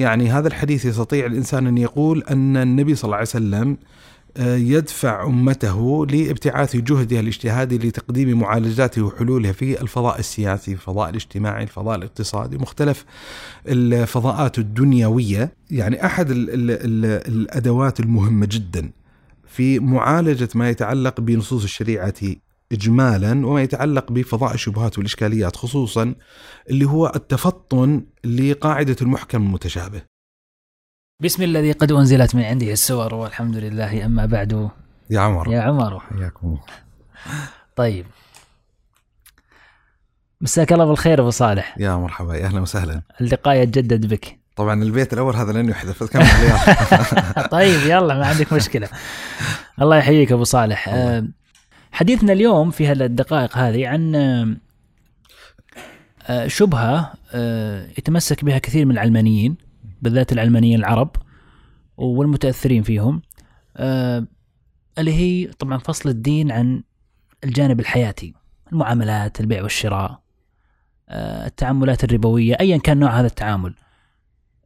يعني هذا الحديث يستطيع الإنسان أن يقول أن النبي صلى الله عليه وسلم آه، يدفع أمته لابتعاث جهدها الاجتهادي لتقديم معالجاتها وحلولها في الفضاء السياسي، الفضاء الاجتماعي، الفضاء الاقتصادي، مختلف الفضاءات الدنيوية، يعني أحد ال ال ال الأدوات المهمة جدا في معالجة ما يتعلق بنصوص الشريعة اجمالا وما يتعلق بفضاء الشبهات والإشكاليات خصوصا اللي هو التفطن لقاعدة المحكم المتشابه. بسم الذي قد أنزلت من عنده السور والحمد لله أما بعد. يا عمر. يا عمر. حياكم طيب. مساك الله بالخير أبو صالح. يا مرحبا يا أهلا وسهلا. اللقاء يتجدد بك. طبعا البيت الأول هذا لن يحدث كم طيب يلا ما عندك مشكلة. الله يحييك أبو صالح. آه، حديثنا اليوم في هالدقائق هذه عن آه، شبهة آه، يتمسك بها كثير من العلمانيين بالذات العلمانيين العرب والمتأثرين فيهم آه، اللي هي طبعا فصل الدين عن الجانب الحياتي المعاملات البيع والشراء آه، التعاملات الربوية ايا كان نوع هذا التعامل.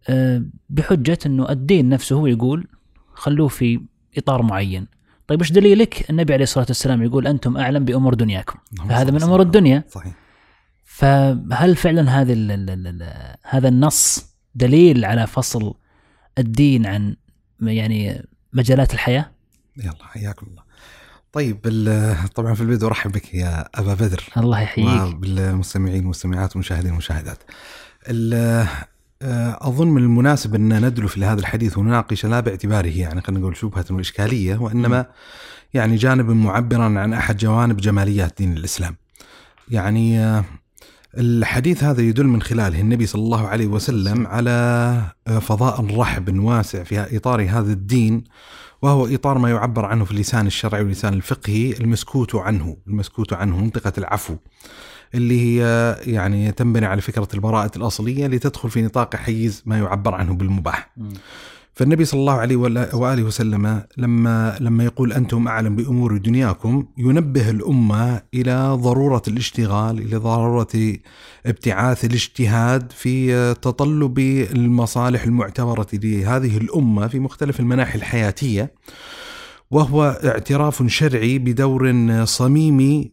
آه، بحجة إنه الدين نفسه هو يقول خلوه في إطار معين. طيب إيش دليلك النبي عليه الصلاة والسلام يقول أنتم أعلم بأمور دنياكم فهذا من أمور الدنيا صحيح فهل فعلا هذا هذا النص دليل على فصل الدين عن يعني مجالات الحياة؟ يلا حياكم الله. طيب طبعا في البداية أرحب بك يا أبا بدر الله يحييك وبالمستمعين والمستمعات والمشاهدين والمشاهدات. أظن من المناسب أن ندلو في هذا الحديث ونناقش لا باعتباره يعني خلينا نقول شبهة وإشكالية وإنما يعني جانب معبرا عن أحد جوانب جماليات دين الإسلام. يعني الحديث هذا يدل من خلاله النبي صلى الله عليه وسلم على فضاء رحب واسع في إطار هذا الدين وهو إطار ما يعبر عنه في اللسان الشرعي واللسان الفقهي المسكوت عنه، المسكوت عنه منطقة العفو. اللي هي يعني تنبني على فكرة البراءة الأصلية لتدخل في نطاق حيز ما يعبر عنه بالمباح. فالنبي صلى الله عليه وآله وسلم لما لما يقول أنتم أعلم بأمور دنياكم ينبه الأمة إلى ضرورة الاشتغال إلى ضرورة ابتعاث الاجتهاد في تطلب المصالح المعتبرة لهذه الأمة في مختلف المناحي الحياتية وهو اعتراف شرعي بدور صميمي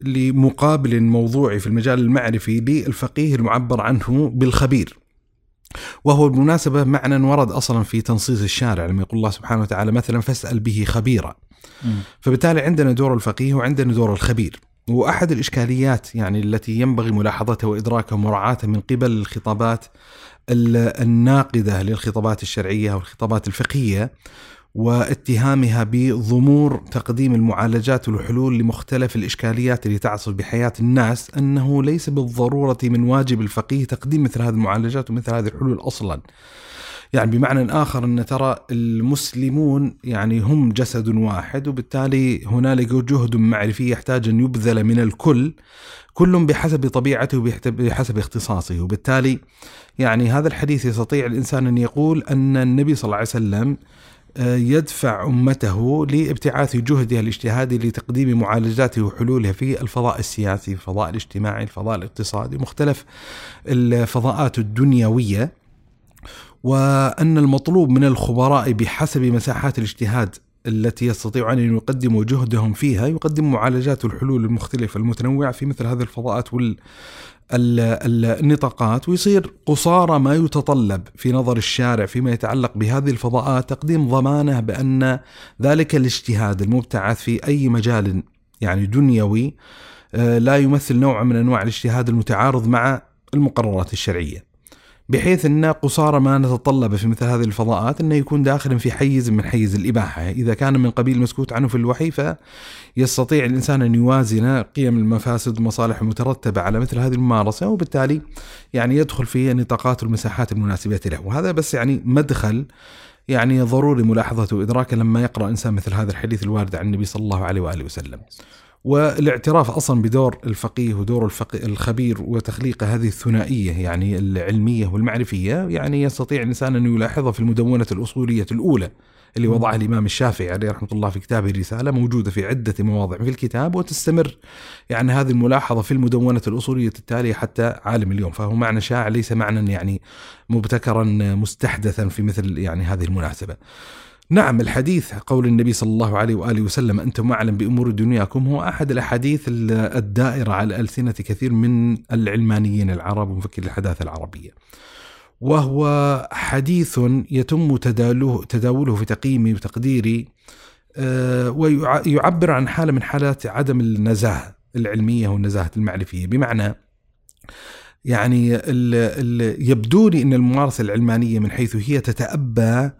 لمقابل موضوعي في المجال المعرفي للفقيه المعبر عنه بالخبير. وهو بالمناسبة معنى ورد أصلا في تنصيص الشارع لما يقول الله سبحانه وتعالى مثلا فاسأل به خبيرا. فبالتالي عندنا دور الفقيه وعندنا دور الخبير. وأحد الإشكاليات يعني التي ينبغي ملاحظتها وإدراكها ومراعاتها من قبل الخطابات الناقدة للخطابات الشرعية والخطابات الفقهية واتهامها بضمور تقديم المعالجات والحلول لمختلف الإشكاليات اللي تعصف بحياة الناس أنه ليس بالضرورة من واجب الفقيه تقديم مثل هذه المعالجات ومثل هذه الحلول أصلا. يعني بمعنى آخر أن ترى المسلمون يعني هم جسد واحد وبالتالي هنالك جهد معرفي يحتاج أن يبذل من الكل كل بحسب طبيعته وبحسب اختصاصه وبالتالي يعني هذا الحديث يستطيع الإنسان أن يقول أن النبي صلى الله عليه وسلم يدفع أمته لابتعاث جهدها الاجتهادي لتقديم معالجاته وحلولها في الفضاء السياسي، الفضاء الاجتماعي، الفضاء الاقتصادي، مختلف الفضاءات الدنيوية. وأن المطلوب من الخبراء بحسب مساحات الاجتهاد التي يستطيعون أن يقدموا جهدهم فيها يقدموا معالجات والحلول المختلفة المتنوعة في مثل هذه الفضاءات النطاقات ويصير قصارى ما يتطلب في نظر الشارع فيما يتعلق بهذه الفضاءات تقديم ضمانه بأن ذلك الاجتهاد المبتعث في أي مجال يعني دنيوي آه، لا يمثل نوع من أنواع الاجتهاد المتعارض مع المقررات الشرعية. بحيث إن قصارى ما نتطلب في مثل هذه الفضاءات إنه يكون داخلا في حيز من حيز الإباحة، إذا كان من قبيل مسكوت عنه في الوحي فيستطيع الإنسان أن يوازن قيم المفاسد والمصالح المترتبه على مثل هذه الممارسة وبالتالي يعني يدخل في النطاقات والمساحات المناسبة له، وهذا بس يعني مدخل يعني ضروري ملاحظته وإدراكه لما يقرأ انسان مثل هذا الحديث الوارد عن النبي صلى الله عليه وآله وسلم. والاعتراف أصلا بدور الفقيه ودور الفقيه الخبير وتخليق هذه الثنائية يعني العلمية والمعرفية يعني يستطيع الإنسان أن يلاحظها في المدونة الأصولية الأولى اللي وضعها الإمام الشافعي عليه رحمة الله في كتابه الرسالة موجودة في عدة مواضع في الكتاب وتستمر يعني هذه الملاحظة في المدونة الأصولية التالية حتى عالم اليوم. فهو معنى شائع ليس معنى يعني مبتكرا مستحدثا في مثل يعني هذه المناسبة. نعم الحديث قول النبي صلى الله عليه وآله وسلم أنتم أعلم بأمور دنياكم هو أحد الأحاديث الدائرة على ألسنة كثير من العلمانيين العرب ومفكري الحداثة العربية. وهو حديث يتم تداوله تداوله في تقييمي وتقديري آه، ويعبر عن حالة من حالات عدم النزاهة العلمية والنزاهة المعرفية بمعنى يعني يبدو لي إن الممارسة العلمانية من حيث هي تتأبى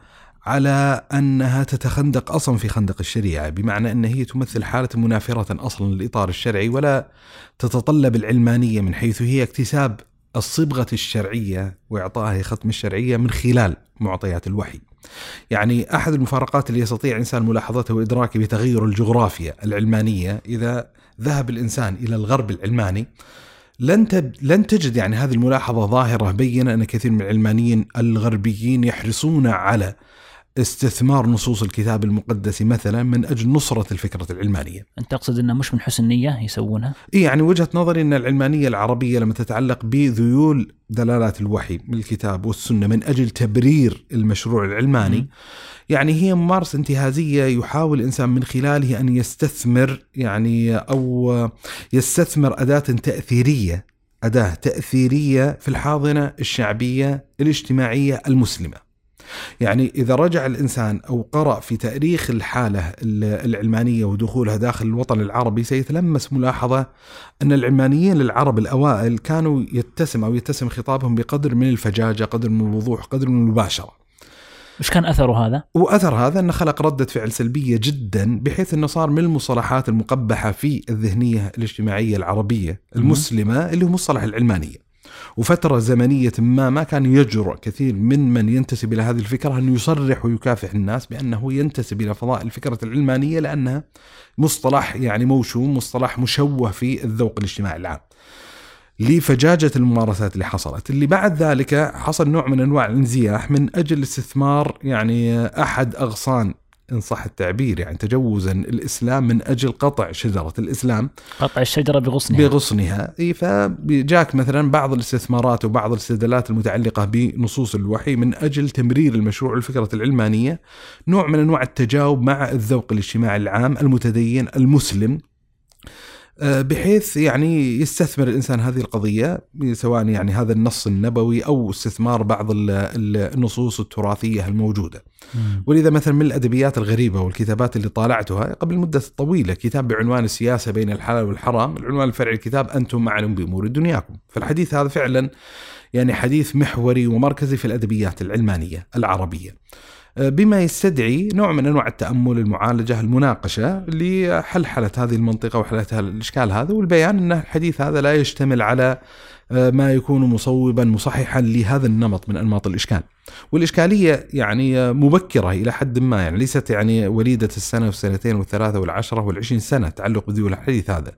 على أنها تتخندق أصلا في خندق الشريعة بمعنى أن هي تمثل حالة منافرة أصلا للإطار الشرعي ولا تتطلب العلمانية من حيث هي اكتساب الصبغة الشرعية وإعطائها ختم الشرعية من خلال معطيات الوحي. يعني أحد المفارقات اللي يستطيع الإنسان ملاحظتها وإدراكه بتغير الجغرافيا العلمانية إذا ذهب الإنسان إلى الغرب العلماني لن تب... لن تجد يعني هذه الملاحظة ظاهرة بينة أن كثير من العلمانيين الغربيين يحرصون على استثمار نصوص الكتاب المقدس مثلا من أجل نصرة الفكرة العلمانية. أنت تقصد إنه مش من حسن نيه يسوونها؟ اي يعني وجهة نظري إن العلمانية العربية لما تتعلق بذيول دلالات الوحي من الكتاب والسنة من أجل تبرير المشروع العلماني م. يعني هي ممارسه انتهازية يحاول الانسان من خلاله أن يستثمر يعني أو يستثمر أداة تأثيرية أداة تأثيرية في الحاضنة الشعبية الاجتماعية المسلمة. يعني إذا رجع الإنسان أو قرأ في تاريخ الحالة العلمانية ودخولها داخل الوطن العربي سيتلمس ملاحظة أن العلمانيين العرب الأوائل كانوا يتسم أو يتسم خطابهم بقدر من الفجاجة قدر من الوضوح قدر من المباشرة إيش كان أثره هذا؟ وأثر هذا انه خلق ردة فعل سلبية جدا بحيث أنه صار من المصطلحات المقبحة في الذهنية الاجتماعية العربية المسلمة اللي هو مصطلح العلمانية. وفترة زمنية ما ما كان يجرؤ كثير من من ينتسب إلى هذه الفكرة أن يصرح ويكافح الناس بأنه ينتسب إلى فضاء الفكرة العلمانية لأنها مصطلح يعني موشوم مصطلح مشوه في الذوق الاجتماعي العام. لفجاجة الممارسات اللي حصلت اللي بعد ذلك حصل نوع من أنواع الانزياح من أجل استثمار يعني أحد أغصان إن صح التعبير يعني تجوزا الإسلام من أجل قطع شجرة الإسلام قطع الشجرة بغصنها. بغصنها. إي فجاك مثلا بعض الاستثمارات وبعض الاستدلالات المتعلقة بنصوص الوحي من أجل تمرير المشروع الفكرة العلمانية نوع من أنواع التجاوب مع الذوق الاجتماعي العام المتدين المسلم. بحيث يعني يستثمر الإنسان هذه القضية سواء يعني هذا النص النبوي أو استثمار بعض النصوص التراثية الموجودة. ولذا مثلا من الأدبيات الغريبة والكتابات اللي طالعتها قبل مدة طويلة كتاب بعنوان السياسة بين الحلال والحرام، العنوان الفرعي الكتاب أنتم اعلم بأمور دنياكم، فالحديث هذا فعلا يعني حديث محوري ومركزي في الأدبيات العلمانية العربية. بما يستدعي نوع من أنواع التأمل المعالجة المناقشة لحلحلة هذه المنطقة وحلحلة الإشكال هذا والبيان أن الحديث هذا لا يشتمل على آه، ما يكون مصوبا مصححا لهذا النمط من أنماط الإشكال. والإشكالية يعني مبكرة إلى حد ما يعني ليست يعني وليدة السنة والسنتين والثلاثة والعشرة والعشرين سنة تعلق بذوي الحديث هذا.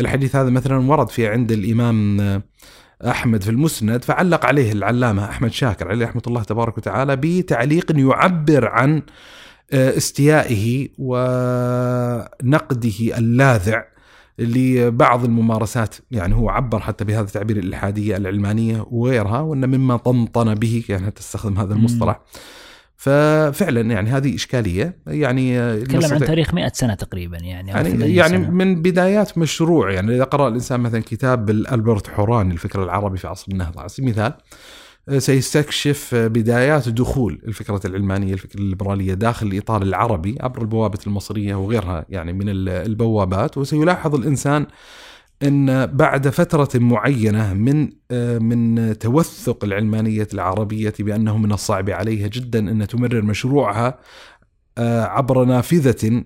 الحديث هذا مثلا ورد في عند الإمام أحمد في المسند فعلق عليه العلامة أحمد شاكر عليه رحمة الله تبارك وتعالى بتعليق يعبر عن آه، استيائه ونقده اللاذع لبعض لممارسات يعني هو عبر حتى بهذا التعبير الإلحادية العلمانية وغيرها وإن مما طنطن به يعني تستخدم هذا المصطلح. ففعلا يعني هذه إشكالية يعني تكلم عن تاريخ 100 سنة تقريبا يعني يعني, يعني سنة. من بدايات مشروع يعني إذا قرأ الإنسان مثلا كتاب البرت حوران الفكر العربي في عصر النهضة على سبيل المثال سيستكشف بدايات دخول الفكرة العلمانية الفكرة الليبرالية داخل الإطار العربي عبر البوابة المصرية وغيرها يعني من البوابات وسيلاحظ الإنسان إن بعد فترة معينة من آه، من توثق العلمانية العربية بأنه من الصعب عليها جدا أن تمرر مشروعها آه، عبر نافذة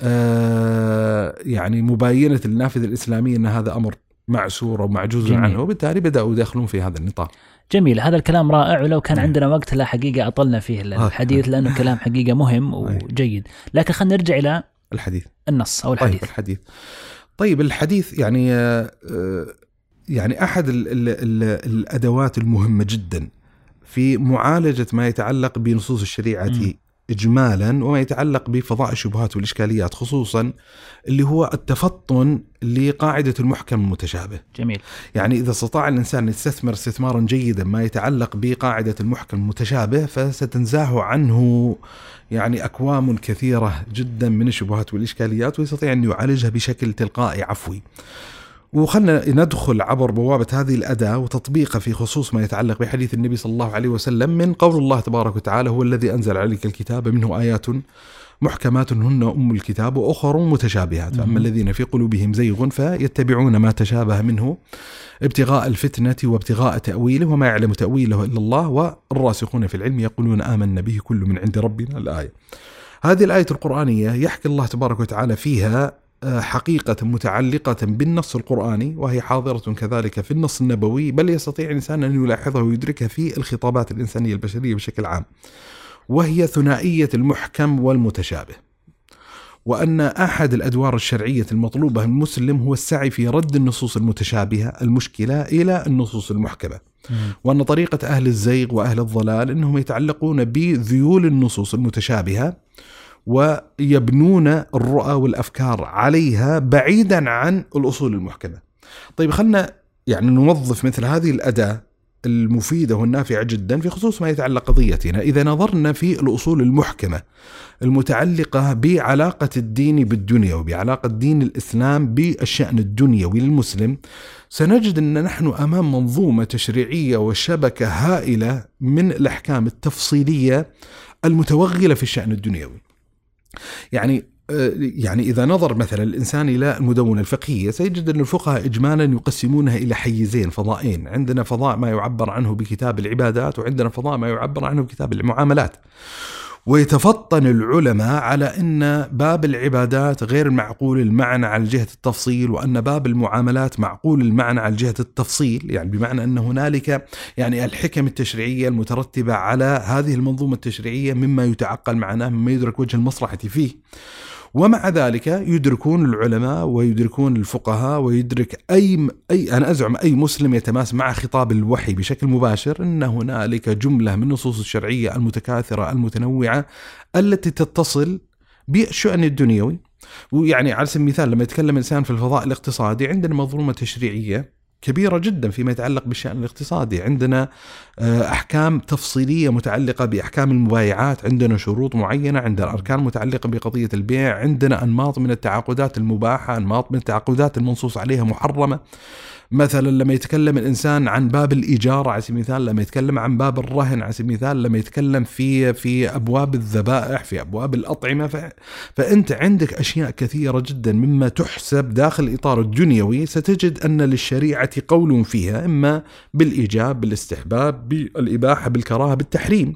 آه، يعني مباينة النافذة الإسلامية أن هذا أمر معسور ومعجوز عنه وبالتالي بدأوا يدخلون في هذا النطاق. جميل. هذا الكلام رائع ولو كان نعم. عندنا وقت لا حقيقة أطلنا فيه الحديث لأنه كلام حقيقة مهم وجيد. لكن خلينا نرجع إلى الحديث. النص أو الحديث. طيب الحديث. طيب الحديث يعني آه، يعني أحد ال ال ال الأدوات المهمة جدا في معالجة ما يتعلق بنصوص الشريعة م. اجمالا وما يتعلق بفضاء الشبهات والإشكاليات خصوصا اللي هو التفطن لقاعدة المحكم المتشابه. جميل. يعني إذا استطاع الإنسان أن يستثمر استثمارا جيدا ما يتعلق بقاعدة المحكم المتشابه فستنزاح عنه يعني اكوام كثيرة جدا من الشبهات والإشكاليات ويستطيع أن يعالجها بشكل تلقائي عفوي. وخلنا ندخل عبر بوابة هذه الأداة وتطبيقها في خصوص ما يتعلق بحديث النبي صلى الله عليه وسلم من قول الله تبارك وتعالى هو الذي أنزل عليك الكتاب منه آيات محكمات هن أم الكتاب وأخر متشابهات. فأما الذين في قلوبهم زيغ فيتبعون ما تشابه منه ابتغاء الفتنة وابتغاء تأويله وما يعلم تأويله إلا الله. والراسخون في العلم يقولون آمنا به كل من عند ربنا. الآية. هذه الآية القرآنية يحكي الله تبارك وتعالى فيها آه، حقيقة متعلقة بالنص القرآني وهي حاضرة كذلك في النص النبوي. بل يستطيع الإنسان أن يلاحظها ويدركها في الخطابات الإنسانية البشرية بشكل عام. وهي ثنائية المحكم والمتشابه. وأن أحد الأدوار الشرعية المطلوبة من المسلم هو السعي في رد النصوص المتشابهة المشكلة إلى النصوص المحكمة. وأن طريقة أهل الزيغ وأهل الضلال أنهم يتعلقون بذيول النصوص المتشابهة ويبنون الرؤى والأفكار عليها بعيدا عن الأصول المحكمة. طيب خلنا يعني نوظف مثل هذه الأداة المفيدة والنافعة جدا في خصوص ما يتعلق قضيتنا، إذا نظرنا في الأصول المحكمة المتعلقة بعلاقة الدين بالدنيا وبعلاقة دين الإسلام بالشأن الدنيوي للمسلم، سنجد أن نحن أمام منظومة تشريعية وشبكة هائلة من الأحكام التفصيلية المتوغلة في الشأن الدنيوي. يعني يعني إذا نظر مثلا الإنسان إلى المدونة الفقهية سيجد أن الفقهاء إجمالا يقسمونها إلى حيزين فضائين. عندنا فضاء ما يعبر عنه بكتاب العبادات وعندنا فضاء ما يعبر عنه بكتاب المعاملات. ويتفطن العلماء على أن باب العبادات غير معقول المعنى على جهه التفصيل وأن باب المعاملات معقول المعنى على جهه التفصيل. يعني بمعنى أن هنالك يعني الحكم التشريعية المترتبة على هذه المنظومة التشريعية مما يتعقل معناه مما يدرك وجه المصلحة فيه. ومع ذلك يدركون العلماء ويدركون الفقهاء ويدرك أي اي أنا أزعم أي مسلم يتماس مع خطاب الوحي بشكل مباشر إن هنالك جملة من النصوص الشرعية المتكاثرة المتنوعة التي تتصل بالشأن الدنيوي. ويعني على سبيل المثال لما يتكلم الانسان في الفضاء الاقتصادي عندنا منظومه تشريعية كبيرة جدا فيما يتعلق بالشأن الاقتصادي. عندنا آه، أحكام تفصيلية متعلقة بأحكام المبايعات عندنا شروط معينة عندنا أركان متعلقة بقضية البيع عندنا أنماط من التعاقدات المباحة أنماط من التعاقدات المنصوص عليها محرمة. مثلا لما يتكلم الإنسان عن باب الإيجار على سبيل المثال لما يتكلم عن باب الرهن على سبيل المثال لما يتكلم في في أبواب الذبائح في أبواب الأطعمة ف... فأنت عندك أشياء كثيرة جدا مما تحسب داخل الإطار الدنيوي. ستجد أن للشريعة قول فيها إما بالإيجاب بالاستحباب بالإباحة بالكراهة بالتحريم.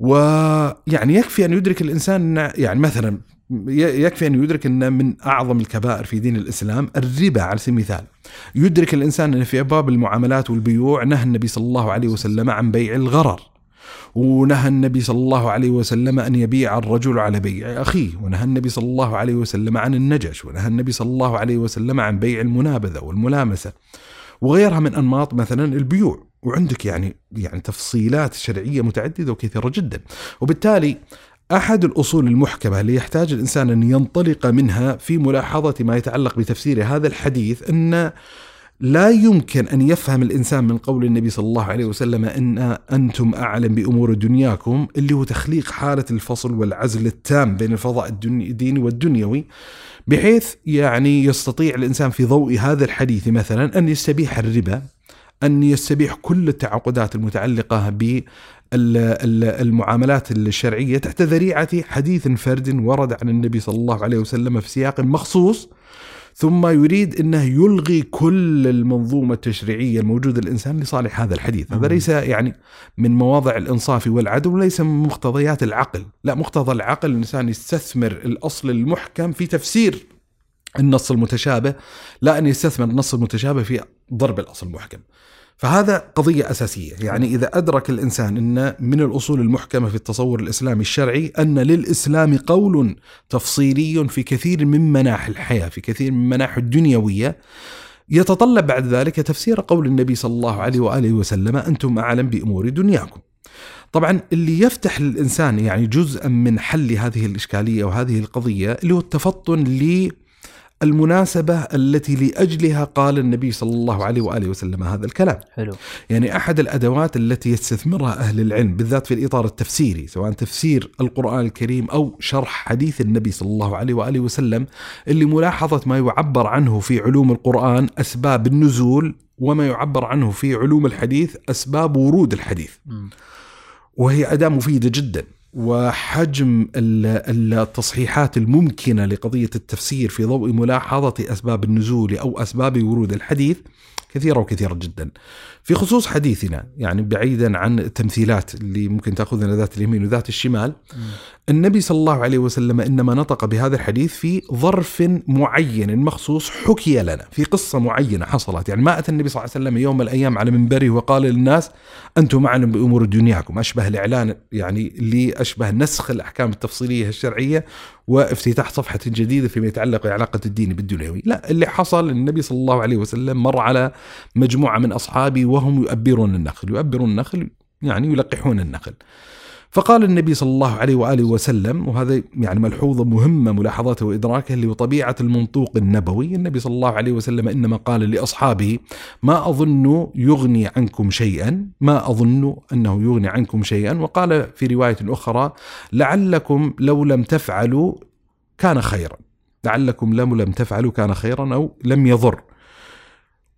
ويعني يكفي أن يدرك الإنسان يعني مثلا يكفي أن يدرك ان من أعظم الكبائر في دين الإسلام الربا على سبيل المثال. يدرك الإنسان أن في أبواب المعاملات والبيوع نهى النبي صلى الله عليه وسلم عن بيع الغرر. ونهى النبي صلى الله عليه وسلم أن يبيع الرجل على بيع أخيه، ونهى النبي صلى الله عليه وسلم عن النجش، ونهى النبي صلى الله عليه وسلم عن بيع المنابذة والملامسة. وغيرها من أنماط مثلا البيوع، وعندك يعني يعني تفصيلات شرعية متعددة وكثيرة جدا. وبالتالي أحد الأصول المحكمة اللي يحتاج الإنسان أن ينطلق منها في ملاحظة ما يتعلق بتفسير هذا الحديث أن لا يمكن أن يفهم الإنسان من قول النبي صلى الله عليه وسلم أن أنتم أعلم بأمور دنياكم اللي هو تخليق حالة الفصل والعزل التام بين الفضاء الديني والدنيوي بحيث يعني يستطيع الإنسان في ضوء هذا الحديث مثلا أن يستبيح الربا أن يستبيح كل التعاقدات المتعلقة المعاملات الشرعية تحت ذريعة حديث فرد ورد عن النبي صلى الله عليه وسلم في سياق مخصوص ثم يريد إنه يلغي كل المنظومة التشريعية الموجودة للإنسان لصالح هذا الحديث، هذا ليس يعني من مواضع الإنصاف والعدل وليس من مقتضيات العقل، لا مقتضى العقل الانسان يستثمر الأصل المحكم في تفسير النص المتشابه لا أن يستثمر النص المتشابه في ضرب الأصل المحكم. فهذا قضية أساسية. يعني إذا أدرك الإنسان أن من الأصول المحكمة في التصور الإسلامي الشرعي أن للإسلام قول تفصيلي في كثير من مناحي الحياة في كثير من مناحي الدنيوية يتطلب بعد ذلك تفسير قول النبي صلى الله عليه وآله وسلم أنتم أعلم بأمور دنياكم. طبعا اللي يفتح للإنسان يعني جزءا من حل هذه الإشكالية وهذه القضية اللي هو التفطن للمناسبة التي لأجلها قال النبي صلى الله عليه وآله وسلم هذا الكلام. حلو. يعني أحد الأدوات التي يستثمرها أهل العلم بالذات في الإطار التفسيري سواء تفسير القرآن الكريم أو شرح حديث النبي صلى الله عليه وآله وسلم اللي ملاحظة ما يعبر عنه في علوم القرآن أسباب النزول وما يعبر عنه في علوم الحديث أسباب ورود الحديث. مم. وهي أداة مفيدة جدا. وحجم ال- التصحيحات الممكنة لقضية التفسير في ضوء ملاحظة أسباب النزول أو أسباب ورود الحديث كثيرة وكثيرة جدا. في خصوص حديثنا يعني بعيدا عن التمثيلات اللي ممكن تأخذنا ذات اليمين وذات الشمال. النبي صلى الله عليه وسلم إنما نطق بهذا الحديث في ظرف معين مخصوص حكي لنا في قصة معينة حصلت. يعني ما أتى النبي صلى الله عليه وسلم يوم من الأيام على منبره وقال للناس أنتم معنا بأمور دنياكم. أشبه الإعلان يعني لأشبه نسخ الأحكام التفصيلية الشرعية وافتتاح صفحة جديدة فيما يتعلق بعلاقة الدين بالدنيوي. لا اللي حصل النبي صلى الله عليه وسلم مر على مجموعة من أصحابه وهم يؤبرون النخل يؤبرون النخل يعني يلقحون النخل فقال النبي صلى الله عليه وآله وسلم وهذا يعني ملاحظته وإدراكه اللي هو طبيعة المنطوق النبوي، النبي صلى الله عليه وسلم إنما قال لأصحابه: ما أظن يغني عنكم شيئا، ما أظن أنه يغني عنكم شيئا، وقال في رواية أخرى: لعلكم لو لم تفعلوا كان خيرا. لعلكم لم لم تفعلوا كان خيرا أو لم يضر.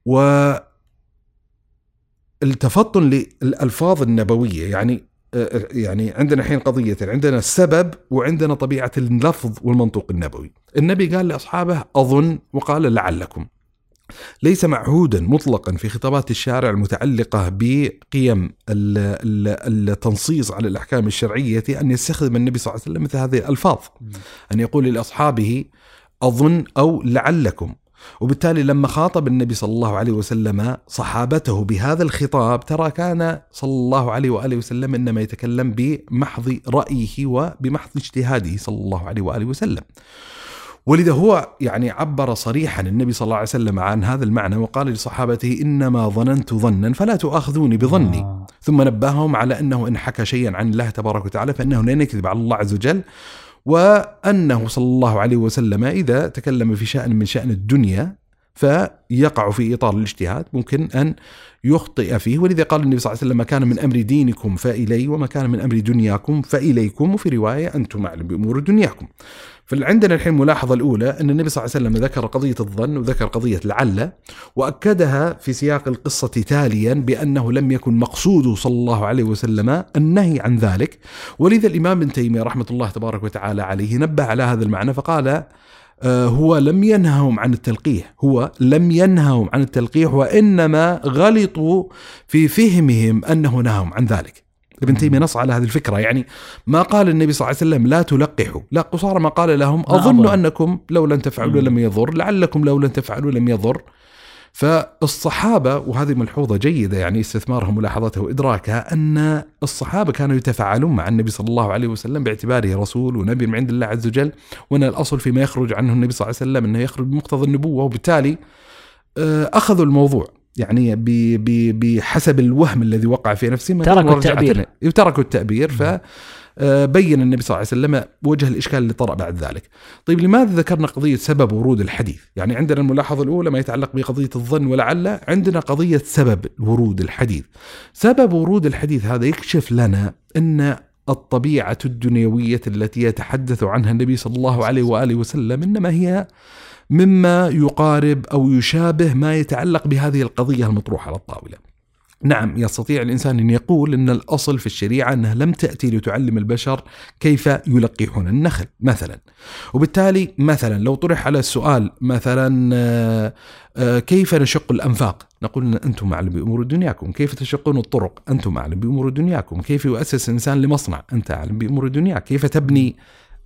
و التفطن للألفاظ النبوية يعني يعني عندنا الحين قضيتين عندنا السبب وعندنا طبيعة اللفظ والمنطوق النبوي. النبي قال لأصحابه أظن وقال لعلكم. ليس معهودا مطلقا في خطابات الشارع المتعلقة بقيم ال- ال- التنصيص على الأحكام الشرعية أن يستخدم النبي صلى الله عليه وسلم مثل هذه الألفاظ. أن يقول لأصحابه أظن أو لعلكم. وبالتالي لما خاطب النبي صلى الله عليه وسلم صحابته بهذا الخطاب ترى كان صلى الله عليه وآله وسلم إنما يتكلم بمحض رأيه وبمحض اجتهاده صلى الله عليه وآله وسلم. ولذا هو يعني عبر صريحا النبي صلى الله عليه وسلم عن هذا المعنى وقال لصحابته إنما ظننت ظنا فلا تؤاخذوني بظني. آه. ثم نبههم على أنه إن حكى شيئا عن الله تبارك وتعالى فإنه لن يكذب على الله عز وجل وأنه صلى الله عليه وسلم إذا تكلم في شأن من شأن الدنيا فيقع في إطار الاجتهاد ممكن أن يخطئ فيه ولذا قال النبي صلى الله عليه وسلم ما كان من أمر دينكم فإلي وما كان من أمر دنياكم فإليكم وفي رواية أنتم أعلم بأمور دنياكم. فعندنا الحين الملاحظه الأولى أن النبي صلى الله عليه وسلم ذكر قضية الظن وذكر قضية لعل وأكدها في سياق القصة تاليا بأنه لم يكن مقصوده صلى الله عليه وسلم النهي عن ذلك. ولذا الإمام ابن تيمية رحمة الله تبارك وتعالى عليه نبه على هذا المعنى فقال آه، هو لم ينههم عن التلقيح هو لم ينههم عن التلقيح وإنما غلطوا في فهمهم أنه نههم عن ذلك. ابن تيمية نص على هذه الفكرة يعني ما قال النبي صلى الله عليه وسلم لا تلقحوا لا قصارى ما قال لهم أظن. أنكم لو لن تفعلوا. لم يضر لعلكم لو لن تفعلوا لم يضر فالصحابة وهذه ملحوظة جيدة يعني استثمارها ملاحظتها وإدراكها أن الصحابة كانوا يتفاعلون مع النبي صلى الله عليه وسلم باعتباره رسول ونبي من عند الله عز وجل وأن الأصل فيما يخرج عنه النبي صلى الله عليه وسلم أنه يخرج بمقتضى النبوة وبالتالي آه، أخذوا الموضوع يعني بحسب الوهم الذي وقع في نفسهم تركوا التعبير. إليه. تركوا التعبير ف آه، بين النبي صلى الله عليه وسلم وجه الإشكال اللي طرأ بعد ذلك. طيب لماذا ذكرنا قضية سبب ورود الحديث؟ يعني عندنا الملاحظة الأولى ما يتعلق بقضية الظن ولعل، عندنا قضية سبب ورود الحديث. سبب ورود الحديث هذا يكشف لنا أن الطبيعة الدنيوية التي يتحدث عنها النبي صلى الله عليه وآله وسلم إنما هي مما يقارب أو يشابه ما يتعلق بهذه القضية المطروحة على الطاولة. نعم يستطيع الإنسان أن يقول إن الأصل في الشريعة انها لم تأتي لتعلم البشر كيف يلقحون النخل مثلا. وبالتالي مثلا لو طرح على السؤال مثلا آه، آه، كيف نشق الأنفاق؟ نقول إن أنتم اعلم بأمور دنياكم، كيف تشقون الطرق؟ أنتم اعلم بأمور دنياكم، كيف يؤسس إنسان لمصنع؟ أنت اعلم بأمور دنياك، كيف تبني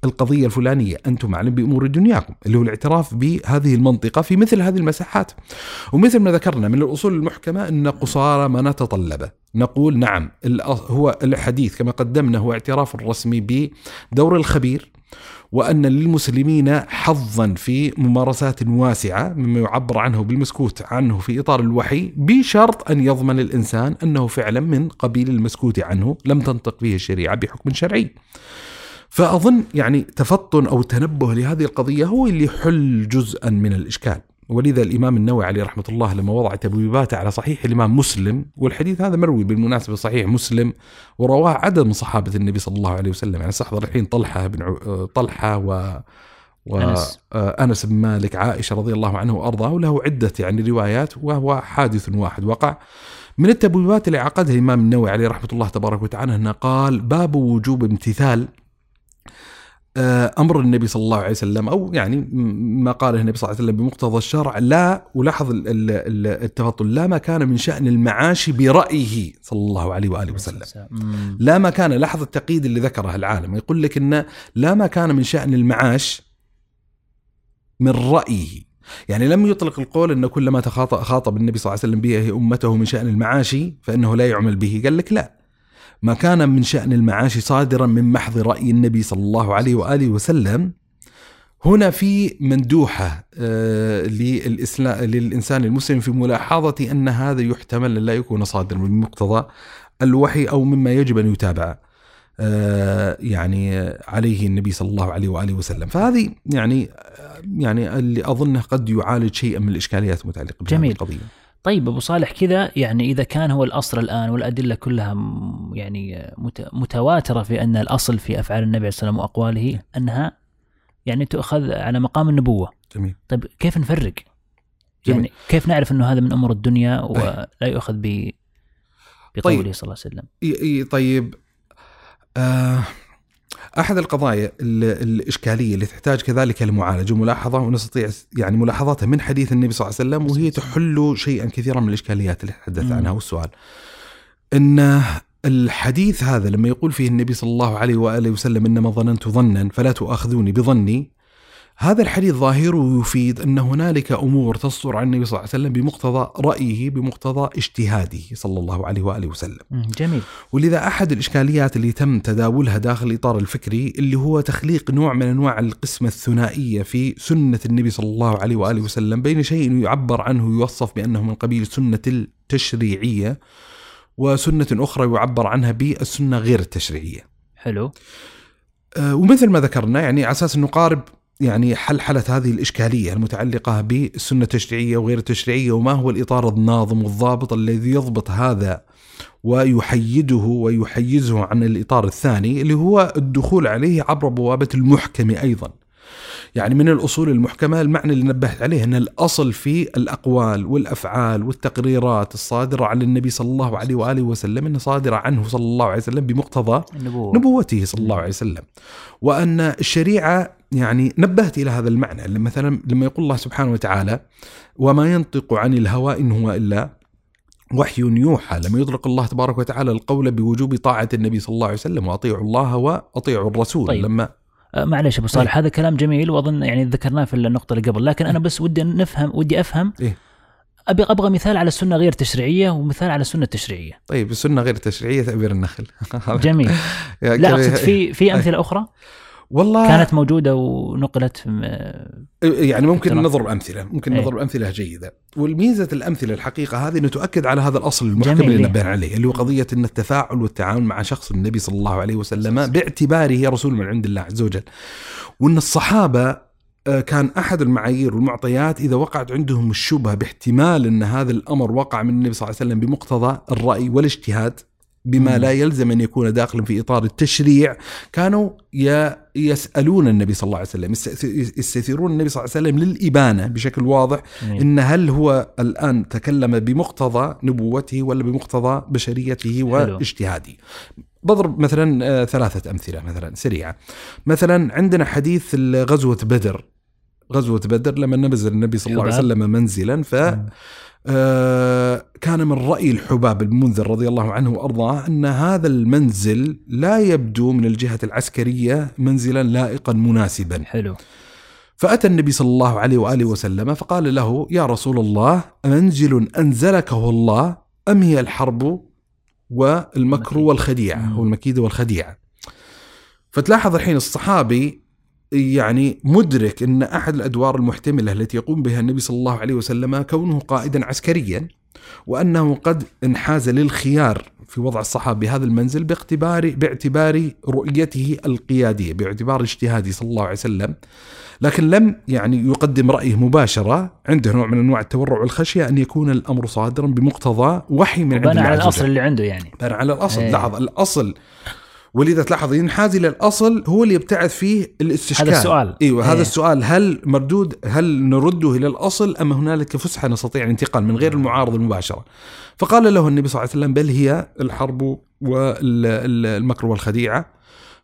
القضية الفلانية أنتم أعلم بأمور دنياكم اللي هو الاعتراف بهذه المنطقة في مثل هذه المساحات. ومثل ما ذكرنا من الأصول المحكمة أن قصارى ما نتطلبه نقول نعم هو الحديث كما قدمنا هو اعتراف رسمي بدور الخبير وأن للمسلمين حظا في ممارسات واسعة مما يعبر عنه بالمسكوت عنه في إطار الوحي بشرط أن يضمن الإنسان أنه فعلا من قبيل المسكوت عنه لم تنطق به الشريعة بحكم شرعي. فأظن يعني تفطن أو تنبه لهذه القضية هو اللي يحل جزءا من الإشكال. ولذا الإمام النووي عليه رحمة الله لما وضع تبويباته على صحيح الإمام مسلم والحديث هذا مروي بالمناسبة صحيح مسلم ورواه عدد من صحابة النبي صلى الله عليه وسلم. يعني استحضر الحين طلحة بن عو... طلحة و أنس. وأنس بن مالك عائشة رضي الله عنه وأرضاه وله عدة يعني روايات وهو حادث واحد. وقع من التبويبات اللي عقدها الإمام النووي عليه رحمة الله تبارك وتعالى أنه قال باب وجوب امتثال آه، أمر النبي صلى الله عليه وسلم أو يعني ما قاله النبي صلى الله عليه وسلم بمقتضى الشرع لا ولاحظ ال- ال- ال- التفضل لا ما كان من شأن المعاش برأيه صلى الله عليه وآله وسلم. لا ما كان لاحظ التقييد اللي ذكره العالم يقول لك إن لا ما كان من شأن المعاش من رأيه. يعني لم يطلق القول إن كل ما تخاطب خاطب النبي صلى الله عليه وسلم به أمته من شأن المعاش فإنه لا يعمل به قال لك لا. ما كان من شأن المعاش صادرا من محض رأي النبي صلى الله عليه وآله وسلم. هنا في مندوحة آه، للإسلام للإنسان المسلم في ملاحظة أن هذا يحتمل أن لا يكون صادرا من مقتضى الوحي أو مما يجب أن يتابع آه، يعني آه، عليه النبي صلى الله عليه وآله وسلم. فهذه يعني يعني اللي أظنه قد يعالج شيئا من الإشكاليات المتعلقة بهذه جميل. طيب أبو صالح كذا يعني إذا كان هو الأصل الآن والأدلة كلها يعني مت- متواترة في أن الأصل في أفعال النبي عليه الصلاه والسلام واقواله أنها يعني تؤخذ على مقام النبوة جميل طيب كيف نفرق؟ جميل. يعني كيف نعرف إنه هذا من أمور الدنيا ولا يؤخذ ب بقوله طيب. صلى الله عليه وسلم؟ طيب آه أحد القضايا ال- الإشكالية اللي تحتاج كذلك المعالجه وملاحظة ونستطيع يعني ملاحظتها من حديث النبي صلى الله عليه وسلم وهي تحل شيئا كثيرا من الإشكاليات اللي تحدث. عنها والسؤال إن الحديث هذا لما يقول فيه النبي صلى الله عليه وآله وسلم إنما ظننت ظنا فلا تؤاخذوني بظني هذا الحديث ظاهره يفيد أن هنالك أمور تصدر عن النبي صلى الله عليه وسلم بمقتضى رأيه بمقتضى اجتهاده صلى الله عليه وآله وسلم. جميل. ولذا أحد الإشكاليات اللي تم تداولها داخل الاطار الفكري اللي هو تخليق نوع من أنواع القسمة الثنائية في سنة النبي صلى الله عليه وآله وسلم بين شيء يعبر عنه يوصف بأنه من قبيل السنة التشريعية وسنة أخرى يعبر عنها بالسنة غير التشريعية. حلو. أه، ومثل ما ذكرنا يعني على أساس أن نقارب يعني حلحله هذه الإشكالية المتعلقة بالسنه التشريعيه وغير التشريعيه وما هو الإطار الناظم والضابط الذي يضبط هذا ويحيده ويحيزه عن الإطار الثاني اللي هو الدخول عليه عبر بوابة المحكم أيضا. يعني من الأصول المحكمة المعنى اللي نبهت عليه إن الأصل في الأقوال والأفعال والتقريرات الصادرة عن النبي صلى الله عليه وآله وسلم إنها صادرة عنه صلى الله عليه وسلم بمقتضى النبوة. نبوته صلى الله عليه وسلم. وأن الشريعة يعني نبهت إلى هذا المعنى لما مثلا لما يقول الله سبحانه وتعالى وما ينطق عن الهوى إن هو إلا وحي يوحى لما يطلق الله تبارك وتعالى القول بوجوب طاعة النبي صلى الله عليه وسلم وأطيعوا الله وأطيعوا الرسول طيب. لما معلش أبو صالح هذا كلام جميل وأظن يعني ذكرناه في النقطة اللي قبل لكن أنا بس ودي نفهم ودي أفهم. إيه؟ أبي أبغى مثال على السنة غير تشريعية ومثال على السنة التشريعية. طيب السنة غير التشريعية تأبير النخل. جميل. لا أقصد في في أمثلة أخرى؟ والله كانت موجودة ونقلت في- يعني ممكن. نضرب امثله ممكن إيه. نضرب امثله جيدة والميزة الأمثلة الحقيقة هذه إنه تؤكد على هذا الأصل المحكم اللي إيه. نبهنا عليه اللي هو قضية إن التفاعل والتعامل مع شخص النبي صلى الله عليه وسلم باعتباره رسول من عند الله عز وجل وإن الصحابة آه، كان أحد المعايير والمعطيات إذا وقعت عندهم الشبهة باحتمال إن هذا الأمر وقع من النبي صلى الله عليه وسلم بمقتضى الرأي والاجتهاد بما. لا يلزم أن يكون داخلا في إطار التشريع كانوا يسألون النبي صلى الله عليه وسلم يست- يستثيرون النبي صلى الله عليه وسلم للإبانة بشكل واضح. إن هل هو الآن تكلم بمقتضى نبوته ولا بمقتضى بشريته واجتهاده بضرب مثلا آه، ثلاثة أمثلة مثلا سريعة مثلا عندنا حديث غزوه بدر غزوة بدر لما نزل النبي صلى الله عليه. وسلم منزلا ف كان من رأي الحباب المنذر رضي الله عنه وأرضاه أن هذا المنزل لا يبدو من الجهة العسكرية منزلا لائقا مناسبا حلو فأتى النبي صلى الله عليه وآله وسلم فقال له يا رسول الله منزل أنزلكه الله أم هي الحرب والمكر. والخديعة مم. أو المكيدة والخديعة فتلاحظ الحين الصحابي يعني مدرك إن أحد الأدوار المحتملة التي يقوم بها النبي صلى الله عليه وسلم كونه قائدا عسكريا وأنه قد انحاز للخيار في وضع الصحابة بهذا المنزل باعتبار باعتبار رؤيته القيادية باعتبار اجتهاده صلى الله عليه وسلم لكن لم يعني يقدم رأيه مباشرة عنده نوع من أنواع التورع والخشية أن يكون الأمر صادرا بمقتضى وحي من عند الله على الأصل. اللي عنده يعني بنى على الأصل إيه. لاحظ الأصل ولذا تلاحظ ينحاز إلى الاصل هو اللي يبتعث فيه الاستشكال. هذا السؤال. إيوه إيه. هذا السؤال. هل مردود هل نرده إلى الأصل أم هنالك فسحة نستطيع الانتقال من غير المعارضه المباشرة؟ فقال له النبي صلى الله عليه وسلم بل هي الحرب والمكر والخديعة.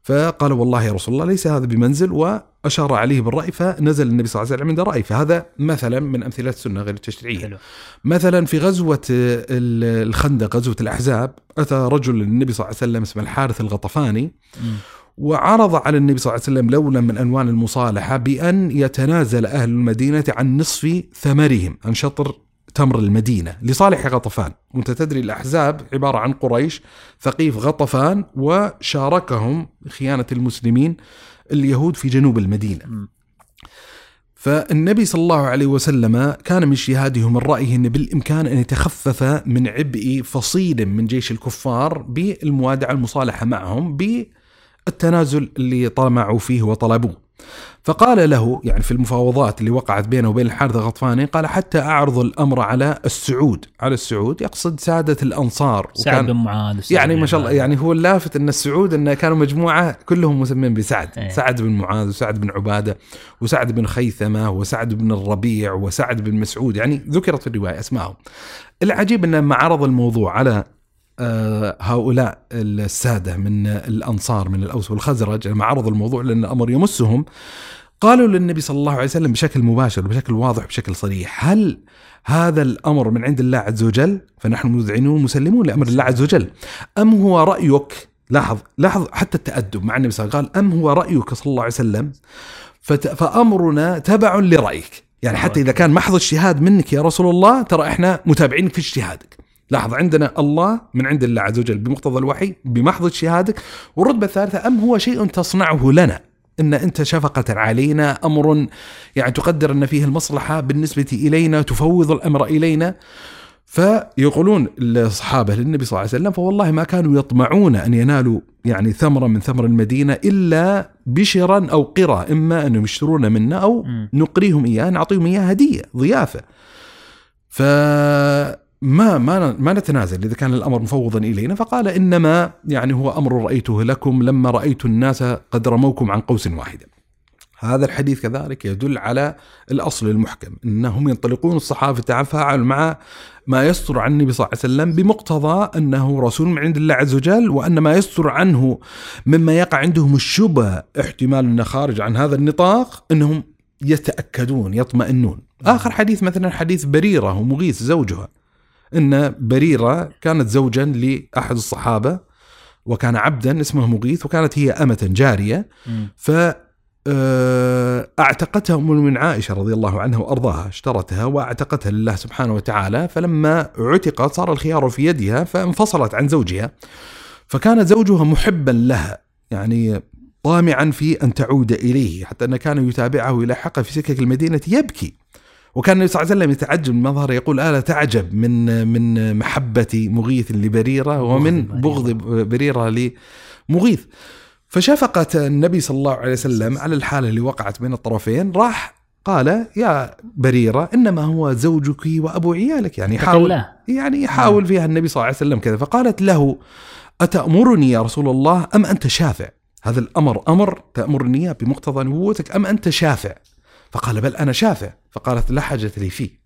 فقال والله يا رسول الله ليس هذا بمنزل وأشار عليه بالرأي فنزل النبي صلى الله عليه وسلم عند راي فهذا مثلا من أمثلة السنة غير التشريعية. حلو. مثلا في غزوة ال- الخندق غزوة الأحزاب أتى رجل للنبي صلى الله عليه وسلم اسمه الحارث الغطفاني مم. وعرض على النبي صلى الله عليه وسلم لونا من ألوان المصالحة بأن يتنازل أهل المدينة عن نصف ثمرهم عن شطر تمر المدينة لصالح غطفان. وانت تدري الأحزاب عبارة عن قريش ثقيف غطفان وشاركهم خيانة المسلمين اليهود في جنوب المدينة. فالنبي صلى الله عليه وسلم كان من اجتهاده من رأيه أن بالإمكان أن يتخفف من عبء فصيل من جيش الكفار بالموادعة المصالحة معهم بالتنازل اللي طمعوا فيه وطلبوه. فقال له يعني في المفاوضات اللي وقعت بينه وبين الحارث الغطفاني قال حتى أعرض الأمر على السعود. على السعود يقصد سادة الأنصار. سعد بن معاذ وسعد يعني ما شاء الله عبادة. يعني هو اللافت إن السعود انه كانوا مجموعة كلهم مسمين بسعد. إيه. سعد بن معاذ وسعد بن عبادة وسعد بن خيثمة وسعد بن الربيع وسعد بن مسعود. يعني ذكرت في الرواية اسمائهم العجيب إن لما عرض الموضوع على هؤلاء السادة من الأنصار من الأوس والخزرج لما عرض الموضوع لأن الامر يمسهم قالوا للنبي صلى الله عليه وسلم بشكل مباشر بشكل واضح بشكل صريح هل هذا الأمر من عند الله عز وجل؟ فنحن مذعنون مسلمون لأمر الله عز وجل. أم هو رأيك؟ لاحظ لاحظ حتى التأدب مع النبي صلى الله عليه وسلم قال أم هو رأيك صلى الله عليه وسلم؟ فأمرنا تبع لرأيك. يعني حتى إذا كان محض اجتهاد منك يا رسول الله ترى إحنا متابعينك في اجتهادك. لاحظ عندنا الله من عند الله عز وجل بمقتضى الوحي بمحض اجتهادك والرتبة الثالثة أم هو شيء تصنعه لنا؟ إن أنت شفقة علينا أمر يعني تقدر أن فيه المصلحة بالنسبة إلينا تفوض الأمر إلينا. فيقولون الصحابه للنبي صلى الله عليه وسلم فوالله ما كانوا يطمعون أن ينالوا يعني ثمره من ثمر المدينة إلا بشرا أو قرى إما انهم يشترون منا أو. نقريهم إياه نعطيهم إياه هدية ضيافة. فما ما ما نتنازل إذا كان الأمر مفوضا إلينا. فقال إنما يعني هو أمر رأيته لكم لما رأيت الناس قد رموكم عن قوس واحدة. هذا الحديث كذلك يدل على الأصل المحكم إنهم ينطلقون الصحابة يتفاعلوا مع ما يصدر عن النبي صلى الله عليه وسلم بمقتضى أنه رسول من عند الله عز وجل وأن ما يصدر عنه مما يقع عندهم الشبهة احتمال أنه خارج عن هذا النطاق إنهم يتأكدون يطمئنون. آخر حديث مثلا حديث بريرة ومغيث زوجها. إن بريرة كانت زوجا لأحد الصحابة وكان عبدا اسمه مغيث وكانت هي أمة جارية. ف آه، أعتقتها أم المؤمنين عائشة رضي الله عنها وأرضاها اشترتها وأعتقتها لله سبحانه وتعالى. فلما عتقت صار الخيار في يدها فانفصلت عن زوجها. فكان زوجها محبا لها يعني طامعا في أن تعود إليه حتى انه كان يتابعه ويلاحقه في سكك المدينة يبكي. وكان النبي صلى الله عليه وسلم يتعجب من مظهره يقول الا تعجب من من محبة مغيث لبريرة ومن بغض بريرة لمغيث. فشفقة النبي صلى الله عليه وسلم على الحالة اللي وقعت بين الطرفين راح قال يا بريرة إنما هو زوجك وأبو عيالك. يعني يحاول. يعني يحاول فيها النبي صلى الله عليه وسلم كذا. فقالت له أتأمرني يا رسول الله أم أنت شافع؟ هذا الأمر أمر تأمرني بمقتضى نبوتك أم أنت شافع؟ فقال بل أنا شافع. فقالت لا حاجة لي فيه.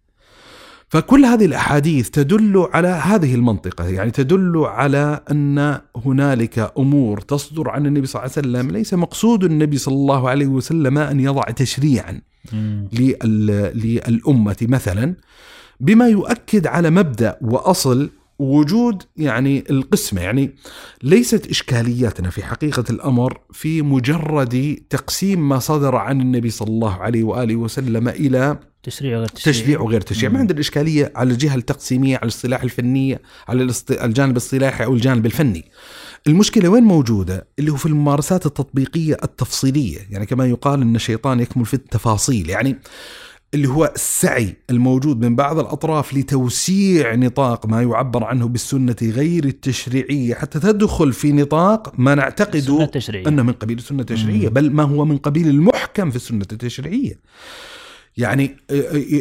فكل هذه الأحاديث تدل على هذه المنطقة يعني تدل على أن هنالك أمور تصدر عن النبي صلى الله عليه وسلم. ليس مقصود النبي صلى الله عليه وسلم أن يضع تشريعا مم. لل- للأمة مثلا بما يؤكد على مبدأ وأصل وجود يعني القسمة يعني ليست إشكالياتنا في حقيقة الأمر في مجرد تقسيم ما صدر عن النبي صلى الله عليه وآله وسلم إلى تشريع وغير تشريع. تشريع وغير تشريع. ما. عندنا إشكالية على الجهة التقسيمية على الاصطلاح الفنية على الجانب الاصطلاحي أو الجانب الفني. المشكلة وين موجودة؟ اللي هو في الممارسات التطبيقية التفصيلية. يعني كما يقال إن الشيطان يكمل في التفاصيل. يعني اللي هو السعي الموجود من بعض الأطراف لتوسيع نطاق ما يعبر عنه بالسنة غير التشريعية حتى تدخل في نطاق ما السنة نعتقد التشريعية أنه من قبيل السنة التشريعية مم. بل ما هو من قبيل المحكم في السنة التشريعية. يعني آه،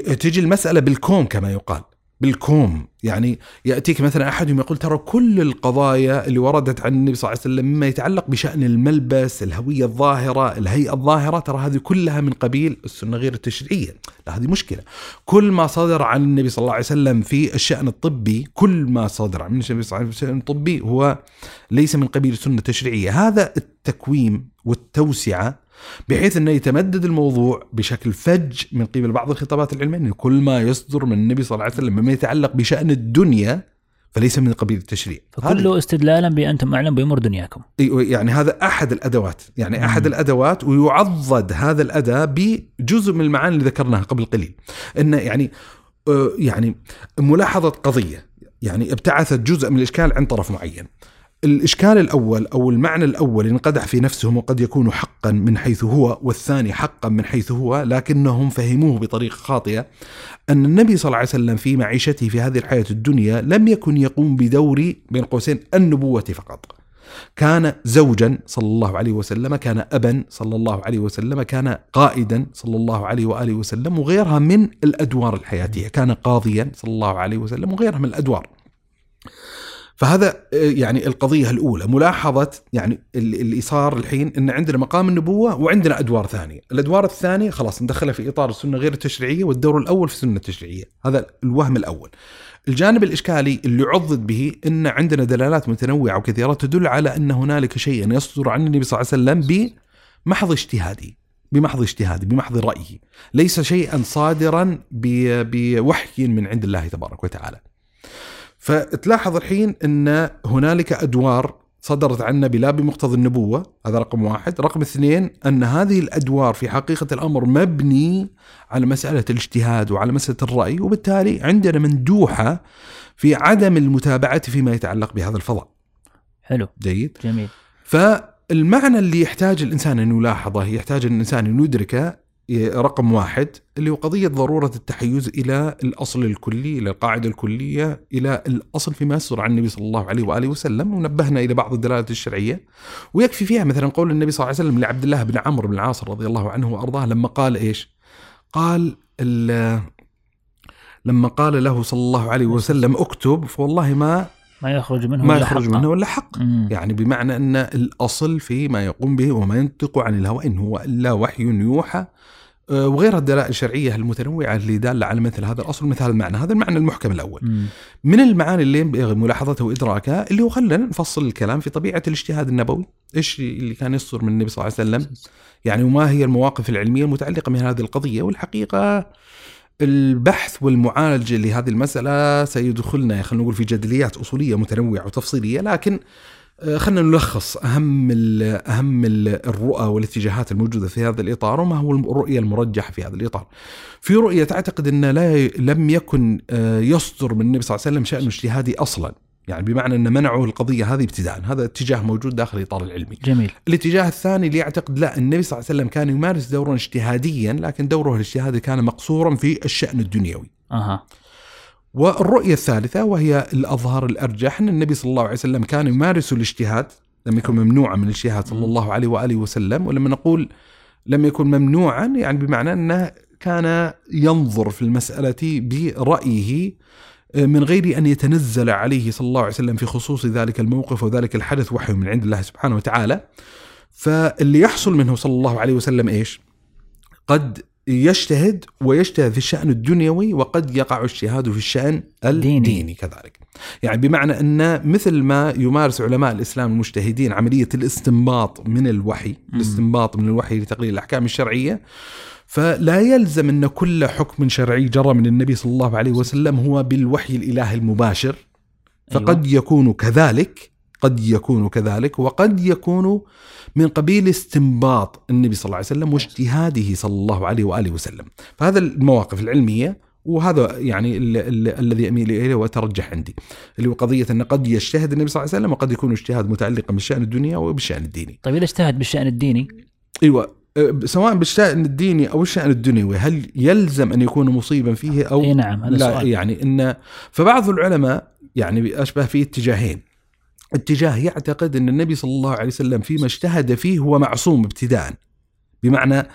آه، تجي المسألة بالكوم كما يقال بالكوم. يعني يأتيك مثلا احدهم يقول ترى كل القضايا اللي وردت عن النبي صلى الله عليه وسلم مما يتعلق بشأن الملبس، الهوية الظاهرة، الهيئة الظاهرة ترى هذه كلها من قبيل السنة غير التشريعية، لا هذه مشكلة. كل ما صدر عن النبي صلى الله عليه وسلم في الشأن الطبي، كل ما صدر عن النبي صلى الله عليه وسلم الطبي هو ليس من قبيل السنة التشريعيه، هذا التكويم والتوسعة بحيث أنه يتمدد الموضوع بشكل فج من قبل بعض الخطابات العلمية إنه كل ما يصدر من النبي صلى الله عليه وسلم مما يتعلق بشأن الدنيا فليس من قبيل التشريع. فكله استدلالا بأنتم أعلم بأمور دنياكم يعني هذا أحد الأدوات، يعني مم. أحد الأدوات ويعضد هذا الاداء بجزء من المعاني اللي ذكرناها قبل قليل. انه يعني يعني ملاحظة قضية يعني ابتعثت جزء من الإشكال عن طرف معين. الإشكال الأول أو المعنى الأول انقدح في نفسهم وقد يكون حقا من حيث هو والثاني حقا من حيث هو لكنهم فهموه بطريقة خاطئة أن النبي صلى الله عليه وسلم في معيشته في هذه الحياة الدنيا لم يكن يقوم بدور بين قوسين النبوة فقط. كان زوجا صلى الله عليه وسلم كان ابا صلى الله عليه وسلم كان قائدا صلى الله عليه وآله وسلم وغيرها من الأدوار الحياتية كان قاضيا صلى الله عليه وسلم وغيرها من الأدوار فهذا آه، يعني القضية الأولى ملاحظة يعني اللي صار الحين إن عندنا مقام النبوة وعندنا أدوار ثانية. الأدوار الثانية خلاص ندخلها في إطار السنة غير التشريعية والدور الأول في السنة التشريعية. هذا الوهم الأول. الجانب الإشكالي اللي عضد به إن عندنا دلالات متنوعة وكثيرة تدل على إن هنالك شيئا يصدر عن النبي صلى الله عليه وسلم بمحض اجتهادي بمحض اجتهادي بمحض رأيه. ليس شيئا صادرا بوحي من عند الله تبارك وتعالى. فتلاحظ الحين إن هنالك أدوار صدرت عن النبي لا بمقتضى النبوة هذا رقم واحد. رقم اثنين أن هذه الأدوار في حقيقة الأمر مبني على مسألة الاجتهاد وعلى مسألة الرأي وبالتالي عندنا مندوحة في عدم المتابعة فيما يتعلق بهذا الفضاء. حلو. جيد. جميل. فالمعنى اللي يحتاج الإنسان أن يلاحظه يحتاج الإنسان أن يدركه رقم واحد اللي هو قضية ضرورة التحيز إلى الأصل الكلي إلى القاعدة الكلية إلى الأصل فيما يصدر عن النبي صلى الله عليه وآله وسلم ونبهنا إلى بعض الدلالات الشرعية ويكفي فيها مثلا قول النبي صلى الله عليه وسلم لعبد الله بن عمرو بن العاص رضي الله عنه وأرضاه لما قال إيش؟ قال ال- لما قال له صلى الله عليه وسلم اكتب فوالله ما ما يخرج منه ما إلا يخرج حقا. منه إلا حق مم. يعني بمعنى أن الأصل في ما يقوم به وما ينطق عن الهوى إن هو إلا وحي يوحى آه، وغير الدلائل الشرعية المتنوعة اللي دالة على مثل هذا الأصل مثل هذا المعنى، هذا المعنى المحكم الأول. مم. من المعاني اللي ينبغي ملاحظتها وإدراكها اللي هو خلينا نفصل الكلام في طبيعة الاجتهاد النبوي، إيش اللي كان يصدر من النبي صلى الله عليه وسلم؟ يعني وما هي المواقف العلمية المتعلقة من هذه القضية والحقيقة البحث والمعالجة لهذه المسألة سيدخلنا خلينا نقول في جدليات أصولية متنوعة وتفصيلية لكن آه، خلينا نلخص أهم ال أهم ال الرؤى والاتجاهات الموجودة في هذا الإطار وما هو الرؤية المرجحة في هذا الإطار. في رؤية تعتقد أن لا لم يكن آه، يصدر من النبي صلى الله عليه وسلم شان اجتهادي أصلا، يعني بمعنى أن منعه القضية هذه ابتداء، هذا اتجاه موجود داخل الاطار العلمي. جميل. الاتجاه الثاني اللي يعتقد لا النبي صلى الله عليه وسلم كان يمارس دورا اجتهاديا لكن دوره الاجتهادي كان مقصورا في الشأن الدنيوي. أها. والرؤية الثالثة وهي الأظهر الأرجح أن النبي صلى الله عليه وسلم كان يمارس الاجتهاد. لم يكن ممنوعا من الاجتهاد صلى الله عليه وآله وسلم ولما نقول لم يكن ممنوعا يعني بمعنى أنه كان ينظر في المسألة برأيه من غير أن يتنزل عليه صلى الله عليه وسلم في خصوص ذلك الموقف وذلك الحدث وحي من عند الله سبحانه وتعالى. فاللي يحصل منه صلى الله عليه وسلم إيش؟ قد يجتهد ويجتهد في الشأن الدنيوي وقد يقع اجتهاده في الشأن الديني, ديني. كذلك. يعني بمعنى أن مثل ما يمارس علماء الإسلام المجتهدين عملية الاستنباط من الوحي الاستنباط من الوحي لتقرير الأحكام الشرعية فلا يلزم أن كل حكم شرعي جرى من النبي صلى الله عليه وسلم هو بالوحي الإلهي المباشر. فقد يكون كذلك قد يكون كذلك وقد يكون من قبيل استنباط النبي صلى الله عليه وسلم واجتهاده صلى الله عليه وآله وسلم، فهذا المواقف العلمية وهذا يعني ال- ال- الذي أميل إليه وأترجح عندي. اللي هو قضية أن قد يجتهد النبي صلى الله عليه وسلم وقد يكون اجتهاد متعلقا بالشأن الدنيا وبالشأن الديني. طيب إذا اجتهد بالشأن الديني؟ أيوه. سواء بالشأن الديني أو الشأن الدنيوي هل يلزم أن يكون مصيبا فيه أو اي نعم هذا لا؟ سؤال. يعني إن فبعض العلماء يعني أشبه في اتجاهين. اتجاه يعتقد إن النبي صلى الله عليه وسلم فيما اجتهد فيه هو معصوم ابتداء. بمعنى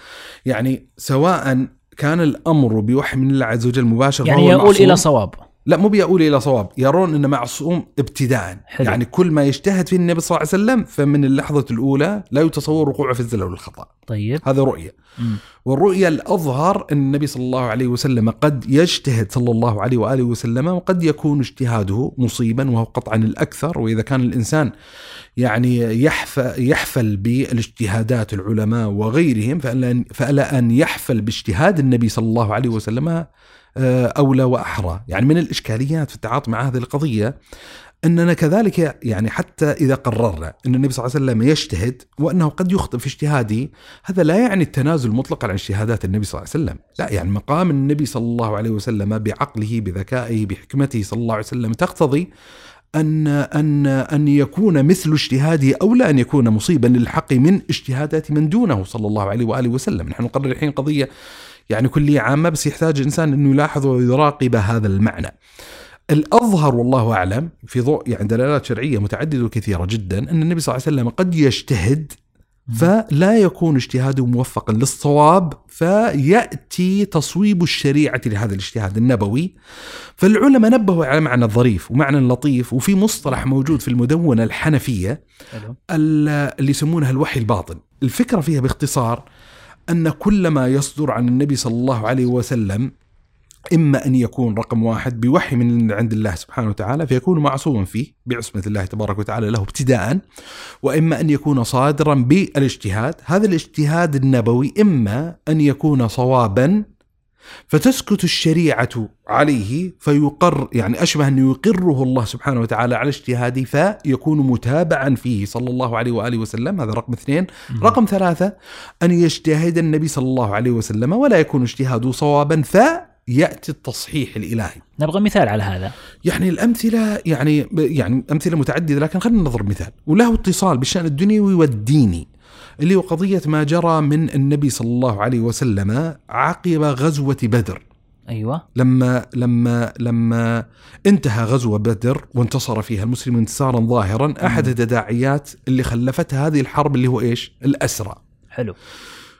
يعني سواء كان الأمر بوحي من الله عز وجل مباشر يعني يقول. إلى صواب. لا مو بيقول إلى صواب يرون إنه معصوم ابتداء. حلو. يعني كل ما يجتهد فيه النبي صلى الله عليه وسلم فمن اللحظة الأولى لا يتصور وقوعه في الزلل والخطأ. طيب. هذا رؤية. مم. والرؤيا الأظهر أن النبي صلى الله عليه وسلم قد يجتهد صلى الله عليه وآله وسلم وقد يكون اجتهاده مصيبا وهو قطعا الأكثر. وإذا كان الإنسان يعني يحفل, يحفل بالاجتهادات العلماء وغيرهم فألا, فألا أن يحفل باجتهاد النبي صلى الله عليه وسلم أولى وأحرى. يعني من الإشكاليات في التعاطي مع هذه القضية أننا كذلك يعني حتى إذا قررنا أن النبي صلى الله عليه وسلم يجتهد وأنه قد يخطئ في اجتهاده هذا لا يعني التنازل مطلقا عن اجتهادات النبي صلى الله عليه وسلم. لا يعني مقام النبي صلى الله عليه وسلم بعقله بذكائه بحكمته صلى الله عليه وسلم تقتضي أن أن أن يكون مثل اجتهاده أولى أن يكون مصيبا للحق من اجتهادات من دونه صلى الله عليه وآله وسلم. نحن نقرر الحين قضية يعني كلية عامة بس يحتاج الإنسان أنه يلاحظ ويراقب هذا المعنى. الأظهر والله أعلم في ضوء يعني دلالات شرعية متعددة وكثيرة جدا أن النبي صلى الله عليه وسلم قد يجتهد فلا يكون اجتهاده موفقا للصواب فيأتي تصويب الشريعة لهذا الاجتهاد النبوي. فالعلماء نبهوا على معنى ظريف ومعنى لطيف وفي مصطلح موجود في المدونة الحنفية اللي يسمونها الوحي الباطن. الفكرة فيها باختصار أن كل ما يصدر عن النبي صلى الله عليه وسلم إما أن يكون رقم واحد بوحي من عند الله سبحانه وتعالى فيكون معصوما فيه بعصمة الله تبارك وتعالى له ابتداء وإما أن يكون صادرا بالإجتهاد، هذا الاجتهاد النبوي إما أن يكون صوابا فتسكت الشريعة عليه فيقر يعني أشبه أن يقره الله سبحانه وتعالى على اجتهاده فيكون متابعا فيه صلى الله عليه وآله وسلم. هذا رقم اثنين، رقم ثلاثة أن يجتهد النبي صلى الله عليه وسلم ولا يكون اجتهاده صوابا فيأتي التصحيح الإلهي. نبغى مثال على هذا. يعني الأمثلة يعني يعني أمثلة متعددة لكن خلينا نضرب مثال. وله اتصال بالشأن الدنيوي والديني. اللي هو قضية ما جرى من النبي صلى الله عليه وسلم عقب غزوة بدر. أيوه. لما لما لما انتهى غزوة بدر وانتصر فيها المسلمون انتصارا ظاهرا أحد التداعيات اللي خلفتها هذه الحرب اللي هو إيش؟ الأسرى. حلو.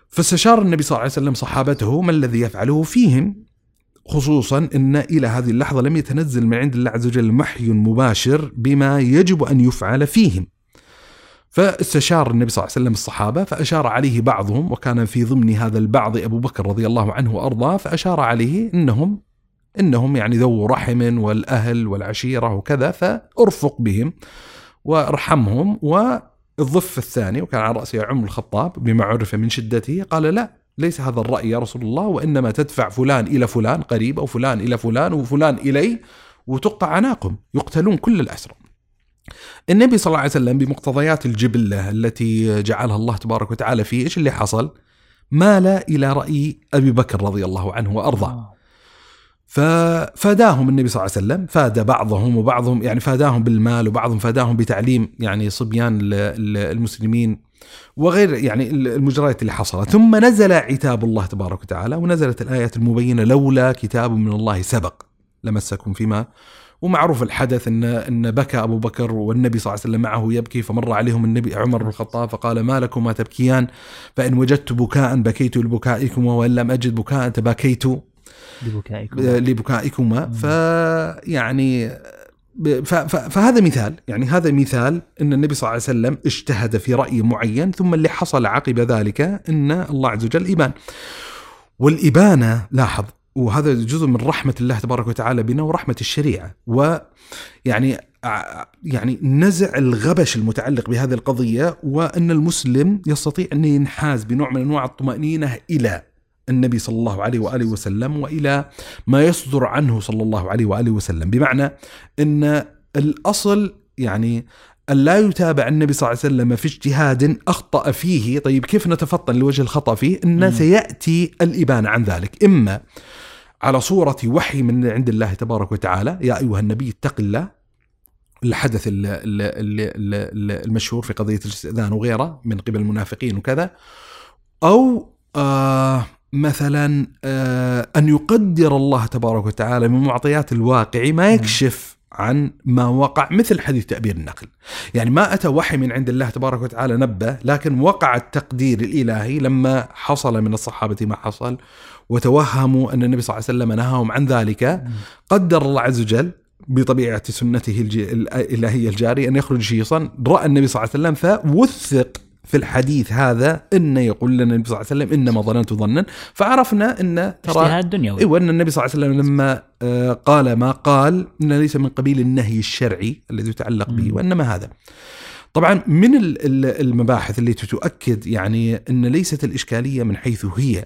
فاستشار النبي صلى الله عليه وسلم صحابته ما الذي يفعله فيهم؟ خصوصا إن إلى هذه اللحظة لم يتنزل من عند الله عز وجل وحي مباشر بما يجب أن يفعل فيهم. فاستشار النبي صلى الله عليه وسلم الصحابة فأشار عليه بعضهم وكان في ضمن هذا البعض أبو بكر رضي الله عنه وأرضاه فأشار عليه انهم إنهم يعني ذو رحم والأهل والعشيرة وكذا فأرفق بهم وأرحمهم. والضف الثاني وكان على رأسه عمر الخطاب بما عرف من شدته قال لا ليس هذا الرأي يا رسول الله وإنما تدفع فلان إلى فلان قريب أو فلان إلى فلان وفلان إلي وتقطع عناقهم يقتلون كل الأسرى النبي صلى الله عليه وسلم بمقتضيات الجبلة التي جعلها الله تبارك وتعالى فيه إيش اللي حصل؟ مال إلى رأي أبي بكر رضي الله عنه وأرضاه. آه. ففاداهم النبي صلى الله عليه وسلم فاد بعضهم وبعضهم يعني فاداهم بالمال وبعضهم فاداهم بتعليم يعني صبيان ال- ال- المسلمين وغير يعني المجريات اللي حصلت. ثم نزل عتاب الله تبارك وتعالى ونزلت الآيات المبينة لولا كتاب من الله سبق لمسكم فيما ومعروف الحدث ان إن بكى أبو بكر والنبي صلى الله عليه وسلم معه يبكي فمر عليهم النبي عمر بن الخطاب فقال ما لكما تبكيان؟ فإن وجدت بكاء بكيت لبكائكما وإن لم أجد بكاء تباكيت لبكائكما. فيعني ف- ف- فهذا مثال يعني هذا مثال إن النبي صلى الله عليه وسلم اجتهد في رأي معين ثم اللي حصل عقب ذلك إن الله عز وجل ابان والإبانة لاحظ وهذا جزء من رحمة الله تبارك وتعالى بنا ورحمة الشريعة. ويعني ع- يعني نزع الغبش المتعلق بهذه القضية وأن المسلم يستطيع أن ينحاز بنوع من أنواع الطمأنينة إلى النبي صلى الله عليه وآله وسلم وإلى ما يصدر عنه صلى الله عليه وآله وسلم. بمعنى أن الأصل يعني أن لا يتابع النبي صلى الله عليه وسلم في اجتهاد أخطأ فيه. طيب كيف نتفطن لوجه الخطأ فيه؟ إن مم. سيأتي الإبانة عن ذلك. إما على صورة وحي من عند الله تبارك وتعالى. يا أيها النبي اتق الله. الحدث ال- ال- ال- ال- المشهور في قضية الاستئذان وغيره من قبل المنافقين وكذا. أو آه مثلا آه أن يقدر الله تبارك وتعالى من معطيات الواقع ما يكشف. عن ما وقع مثل حديث تأبير النقل. يعني ما أتى وحي من عند الله تبارك وتعالى نبه لكن وقع التقدير الإلهي لما حصل من الصحابة ما حصل وتوهموا أن النبي صلى الله عليه وسلم نهاهم عن ذلك. قدر الله عز وجل بطبيعة سنته الإلهية الجارية أن يخرج شيصا رأى النبي صلى الله عليه وسلم فوثق في الحديث هذا أن يقول لنا النبي صلى الله عليه وسلم إنما ظننت ظنا فعرفنا أن ترى اجتهاد دنيوي إيوه إن النبي صلى الله عليه وسلم لما آه، قال ما قال انه ليس من قبيل النهي الشرعي الذي يتعلق به. وإنما هذا. طبعا من ال- ال- المباحث التي تؤكد يعني إن ليست الإشكالية من حيث هي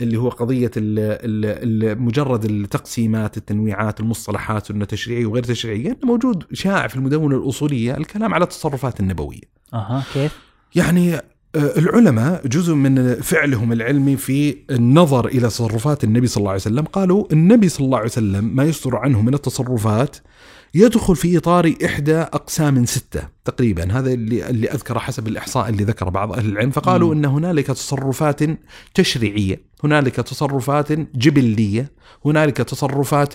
اللي هو قضية ال ال ال مجرد التقسيمات التنويعات المصطلحات إنه تشريعي وغير تشريعي موجود شائع في المدونة الأصولية الكلام على التصرفات النبوية. أها كيف؟ يعني آه، العلماء جزء من فعلهم العلمي في النظر إلى تصرفات النبي صلى الله عليه وسلم. قالوا النبي صلى الله عليه وسلم ما يصدر عنه من التصرفات يدخل في إطار إحدى أقسام ستة تقريبا. هذا اللي اللي اذكره حسب الإحصاء اللي ذكره بعض أهل العلم. فقالوا مم. إن هنالك تصرفات تشريعية، هنالك تصرفات جبلية، هنالك تصرفات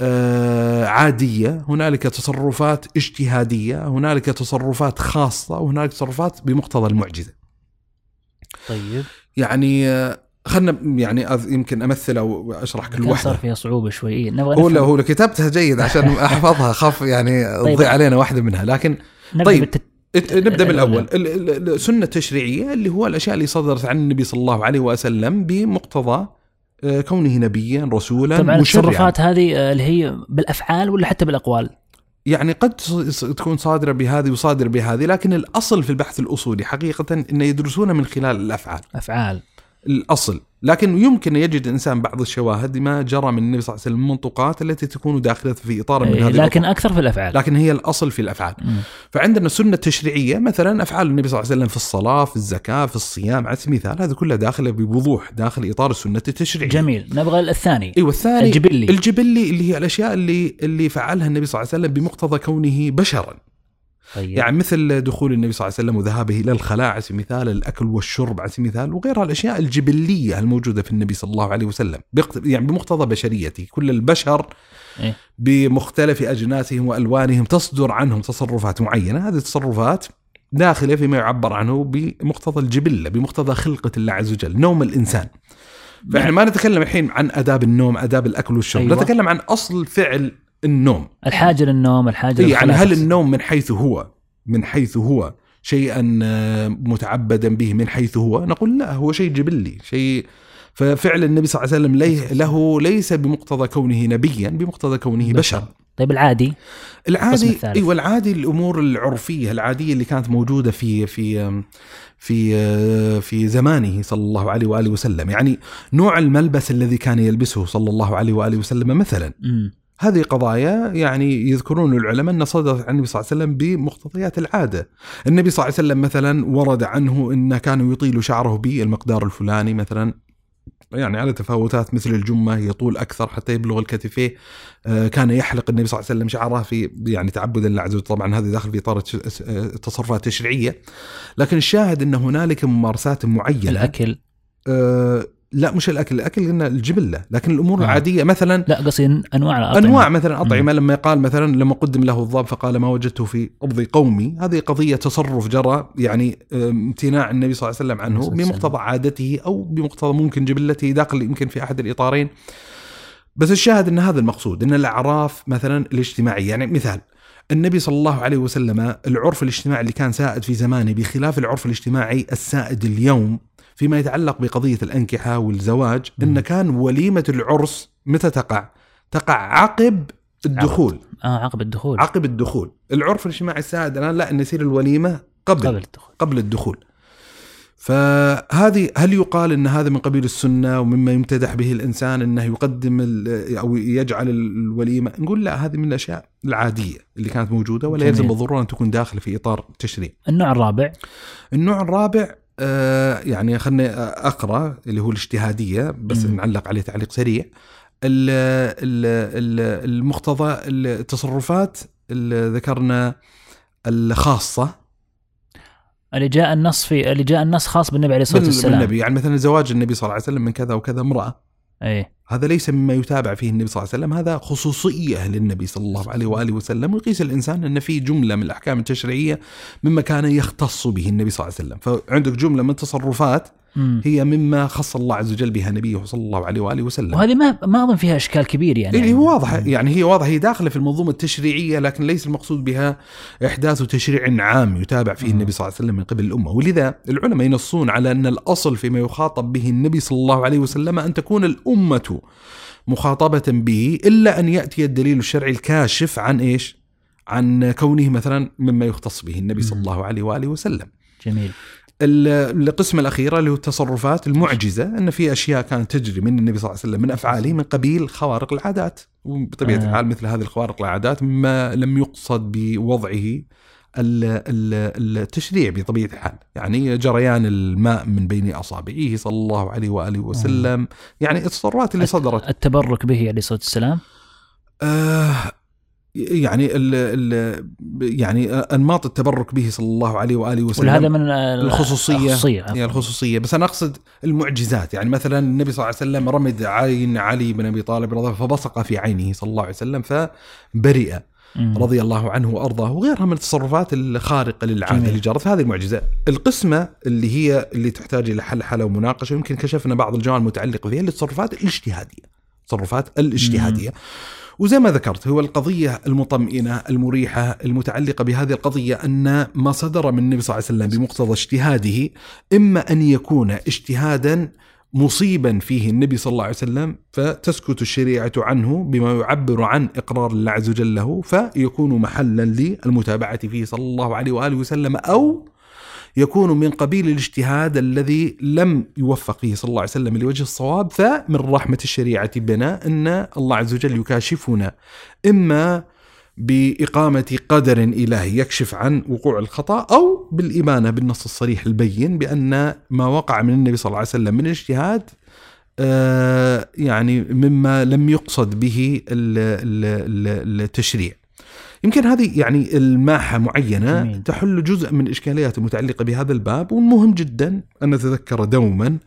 آه، عادية، هنالك تصرفات اجتهادية، هنالك تصرفات خاصة، وهنالك تصرفات بمقتضى المعجزة. طيب يعني آه، خلنا يعني يمكن أمثل أو أشرح كل كان صار واحدة فيها صعوبة شوي إيه، نبغى هو لو. هو لو كتابتها جيد عشان أحفظها خاف يعني طيب. تضيع علينا واحدة منها لكن نبدأ طيب. نبدأ من الأولى. الأول ال- ال- السنة التشريعيه اللي هو الأشياء اللي صدرت عن النبي صلى الله عليه وسلم بمقتضى كونه نبيا رسولا طبعا التصرفات هذه آه، اللي هي بالأفعال ولا حتى بالأقوال؟ يعني قد تكون صادرة بهذه وصادرة بهذه لكن الأصل في البحث الأصولي حقيقه انه يدرسون من خلال الأفعال. أفعال. الأصل. لكن يمكن يجد الإنسان بعض الشواهد ما جرى من النبي صلى الله عليه وسلم المنطقات التي تكون داخلة في إطار من إيه، هذه لكن الأطر. أكثر في الأفعال. لكن هي الأصل في الأفعال. مم. فعندنا السنة التشريعيه مثلا أفعال النبي صلى الله عليه وسلم في الصلاة في الزكاة في الصيام على سبيل المثال هذه كلها داخلة بوضوح داخل إطار السنة التشريعية. جميل. نبغى الثاني أيوه الثاني الجبلي. الجبلي اللي هي الأشياء اللي اللي فعلها النبي صلى الله عليه وسلم بمقتضى كونه بشرا. طيب. يعني مثل دخول النبي صلى الله عليه وسلم وذهابه إلى الخلاء على سبيل المثال الأكل والشرب على سبيل المثال وغيرها الاشياء الجبلية الموجودة في النبي صلى الله عليه وسلم يعني بمقتضى بشريته. كل البشر إيه. بمختلف أجناسهم وألوانهم تصدر عنهم تصرفات معينة. هذه التصرفات داخلة فيما يعبر عنه بمقتضى الجبلة بمقتضى خلقة الله عز وجل نوم الإنسان. فإحنا ما نتكلم الحين عن آداب النوم آداب الأكل والشرب أيوة. نتكلم عن أصل فعل النوم. الحاجة للنوم الحاجة إيه، يعني. هل النوم من حيث هو من حيث هو شيئا آه، متعبدا به من حيث هو؟ نقول لا هو شيء جبلي شيء. ففعل النبي صلى الله عليه وسلم لي له ليس بمقتضى كونه نبيا بمقتضى كونه بشر. طيب العادي؟ العادي. إيوه العادي الأمور العرفية العادية اللي كانت موجودة في في في في زمانه صلى الله عليه وآله وسلم. يعني نوع الملبس الذي كان يلبسه صلى الله عليه وآله وسلم مثلا. امم هذه قضايا يعني يذكرون العلماء أن صدرت عن النبي صلى الله عليه وسلم بمقتضيات العادة. النبي صلى الله عليه وسلم مثلا ورد عنه أنه كان يطيل شعره بالمقدار الفلاني مثلا يعني على تفاوتات مثل الجمة يطول أكثر حتى يبلغ الكتفيه. آه، كان يحلق النبي صلى الله عليه وسلم شعره في يعني تعبدا لله عز وجل. طبعا هذا داخل في إطار آه، التصرفات التشريعية. لكن الشاهد أن هنالك ممارسات معينة. الأكل. آه، لا مش الأكل الأكل قلنا الجبلة. لكن الأمور آه. العادية مثلا لا قصدي أنواع الأطعمة. أنواع مثلا أطعمة. لما قال مثلا لما قدم له الضب فقال ما وجدته في ارض قومي هذه قضية تصرف جرى يعني امتناع النبي صلى الله عليه وسلم عنه بمقتضى عادته أو بمقتضى ممكن جبلته داخل يمكن في أحد الإطارين. بس الشاهد إن هذا المقصود إن الأعراف مثلا الاجتماعية. يعني مثال النبي صلى الله عليه وسلم العرف الاجتماعي اللي كان سائد في زمانه بخلاف العرف الاجتماعي السائد اليوم فيما يتعلق بقضية الأنكحة والزواج. إن كان وليمة العرس متى تقع؟ تقع عقب الدخول آه عقب الدخول عقب الدخول العرف الاجتماعي السائد الآن لا إن يصير الوليمة قبل قبل الدخول قبل الدخول فهذه هل يقال إن هذا من قبيل السنة ومما يمتدح به الإنسان إنه يقدم أو يجعل الوليمة نقول لا هذه من الأشياء العادية اللي كانت موجودة ولا. يلزم بالضرورة أن تكون داخله في إطار التشريع. النوع الرابع النوع الرابع آه يعني خلني أقرأ اللي هو الاجتهادية بس مم. نعلق عليه تعليق سريع. ال- ال- ال- المقتضى التصرفات اللي ذكرنا الخاصة. اللي جاء النص في اللي جاء النص خاص بالنبي عليه الصلاة والسلام. بالنبي. يعني مثلا زواج النبي صلى الله عليه وسلم من كذا وكذا امرأة. إيه. هذا ليس مما يتابع فيه النبي صلى الله عليه وسلم هذا خصوصية للنبي صلى الله عليه وآله وسلم. ويقيس الإنسان أن في جملة من الأحكام التشريعية مما كان يختص به النبي صلى الله عليه وسلم. فعندك جملة من التصرفات مم. هي مما خص الله عز وجل بها نبيه صلى الله عليه وآله وسلم. وهذه ما ما أظن فيها إشكال كبير يعني. اللي هو واضح. يعني هي واضحة هي داخلة في المنظومة التشريعية لكن ليس المقصود بها إحداث تشريع عام يتابع فيه النبي صلى الله عليه وسلم من قبل الأمة. ولذا العلماء ينصون على أن الأصل فيما يخاطب به النبي صلى الله عليه وسلم أن تكون الأمة مخاطبة به إلا أن يأتي الدليل الشرعي الكاشف عن إيش؟ عن كونه مثلا مما يختص به النبي صلى الله عليه وآله وسلم. جميل. ال- القسمة الأخيرة اللي هو التصرفات المعجزة أن في أشياء كانت تجري من النبي صلى الله عليه وسلم من أفعاله من قبيل خوارق العادات. وبطبيعة آه. الحال مثل هذه الخوارق العادات مما لم يقصد بوضعه ال- ال- التشريع بطبيعة الحال. يعني جريان الماء من بين أصابعه صلى الله عليه وآله وسلم. يعني التصرفات اللي صدرت. التبرك به عليه الصلاة والسلام؟ آه يعني ال ال يعني أنماط التبرك به صلى الله عليه وآله وسلم ولهذا من ال- الخصوصية. الخصوصية يعني الخصوصية بس أنا أقصد المعجزات يعني مثلا النبي صلى الله عليه وسلم رمد عين علي بن أبي طالب رضي الله عنه فبصق في عينه صلى الله عليه وسلم فبرئ. رضي الله عنه وأرضاه وغيرها من التصرفات الخارقة للعاده جميل. اللي جرت فهذه المعجزه. القسمة اللي هي اللي تحتاج إلى حل حل ومناقشة يمكن كشفنا بعض الجوانب المتعلقة فيها التصرفات الاجتهادية. التصرفات الاجتهادية. وزي ما ذكرت هو القضية المطمئنة المريحة المتعلقة بهذه القضية أن ما صدر من النبي صلى الله عليه وسلم بمقتضى اجتهاده إما أن يكون اجتهادا مصيبا فيه النبي صلى الله عليه وسلم فتسكت الشريعة عنه بما يعبر عن إقرار الله عز وجل له فيكون محلا للمتابعة فيه صلى الله عليه وآله وسلم أو يكون من قبيل الاجتهاد الذي لم يوفق فيه صلى الله عليه وسلم لوجه الصواب فمن رحمة الشريعة بنا أن الله عز وجل يكاشفنا إما بإقامة قدر إلهي يكشف عن وقوع الخطأ أو بالإبانة بالنص الصريح البين بأن ما وقع من النبي صلى الله عليه وسلم من اجتهاد آه، يعني مما لم يقصد به ال- ال- ال- التشريع. يمكن هذه يعني الماحة معينة جميل. تحل جزء من الإشكاليات المتعلقة بهذا الباب والمهم جدا أن نتذكر دوما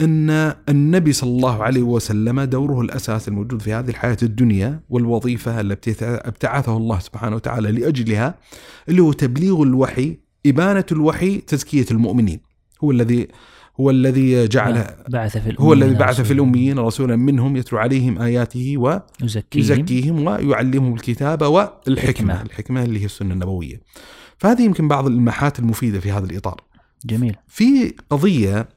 أن النبي صلى الله عليه وسلم دوره الأساس الموجود في هذه الحياة الدنيا والوظيفة التي ابتعثه الله سبحانه وتعالى لأجلها اللي هو تبليغ الوحي إبانة الوحي تزكية المؤمنين هو الذي هو الذي جعل بعث في هو الذي بعث في الأميين رسولا منهم يتلو عليهم آياته يزكيهم. ويزكيهم ويعلمهم الكتاب والحكمة. الحكمة. اللي هي السنة النبوية. فهذه يمكن بعض المحات المفيدة في هذا الإطار. جميل. في قضية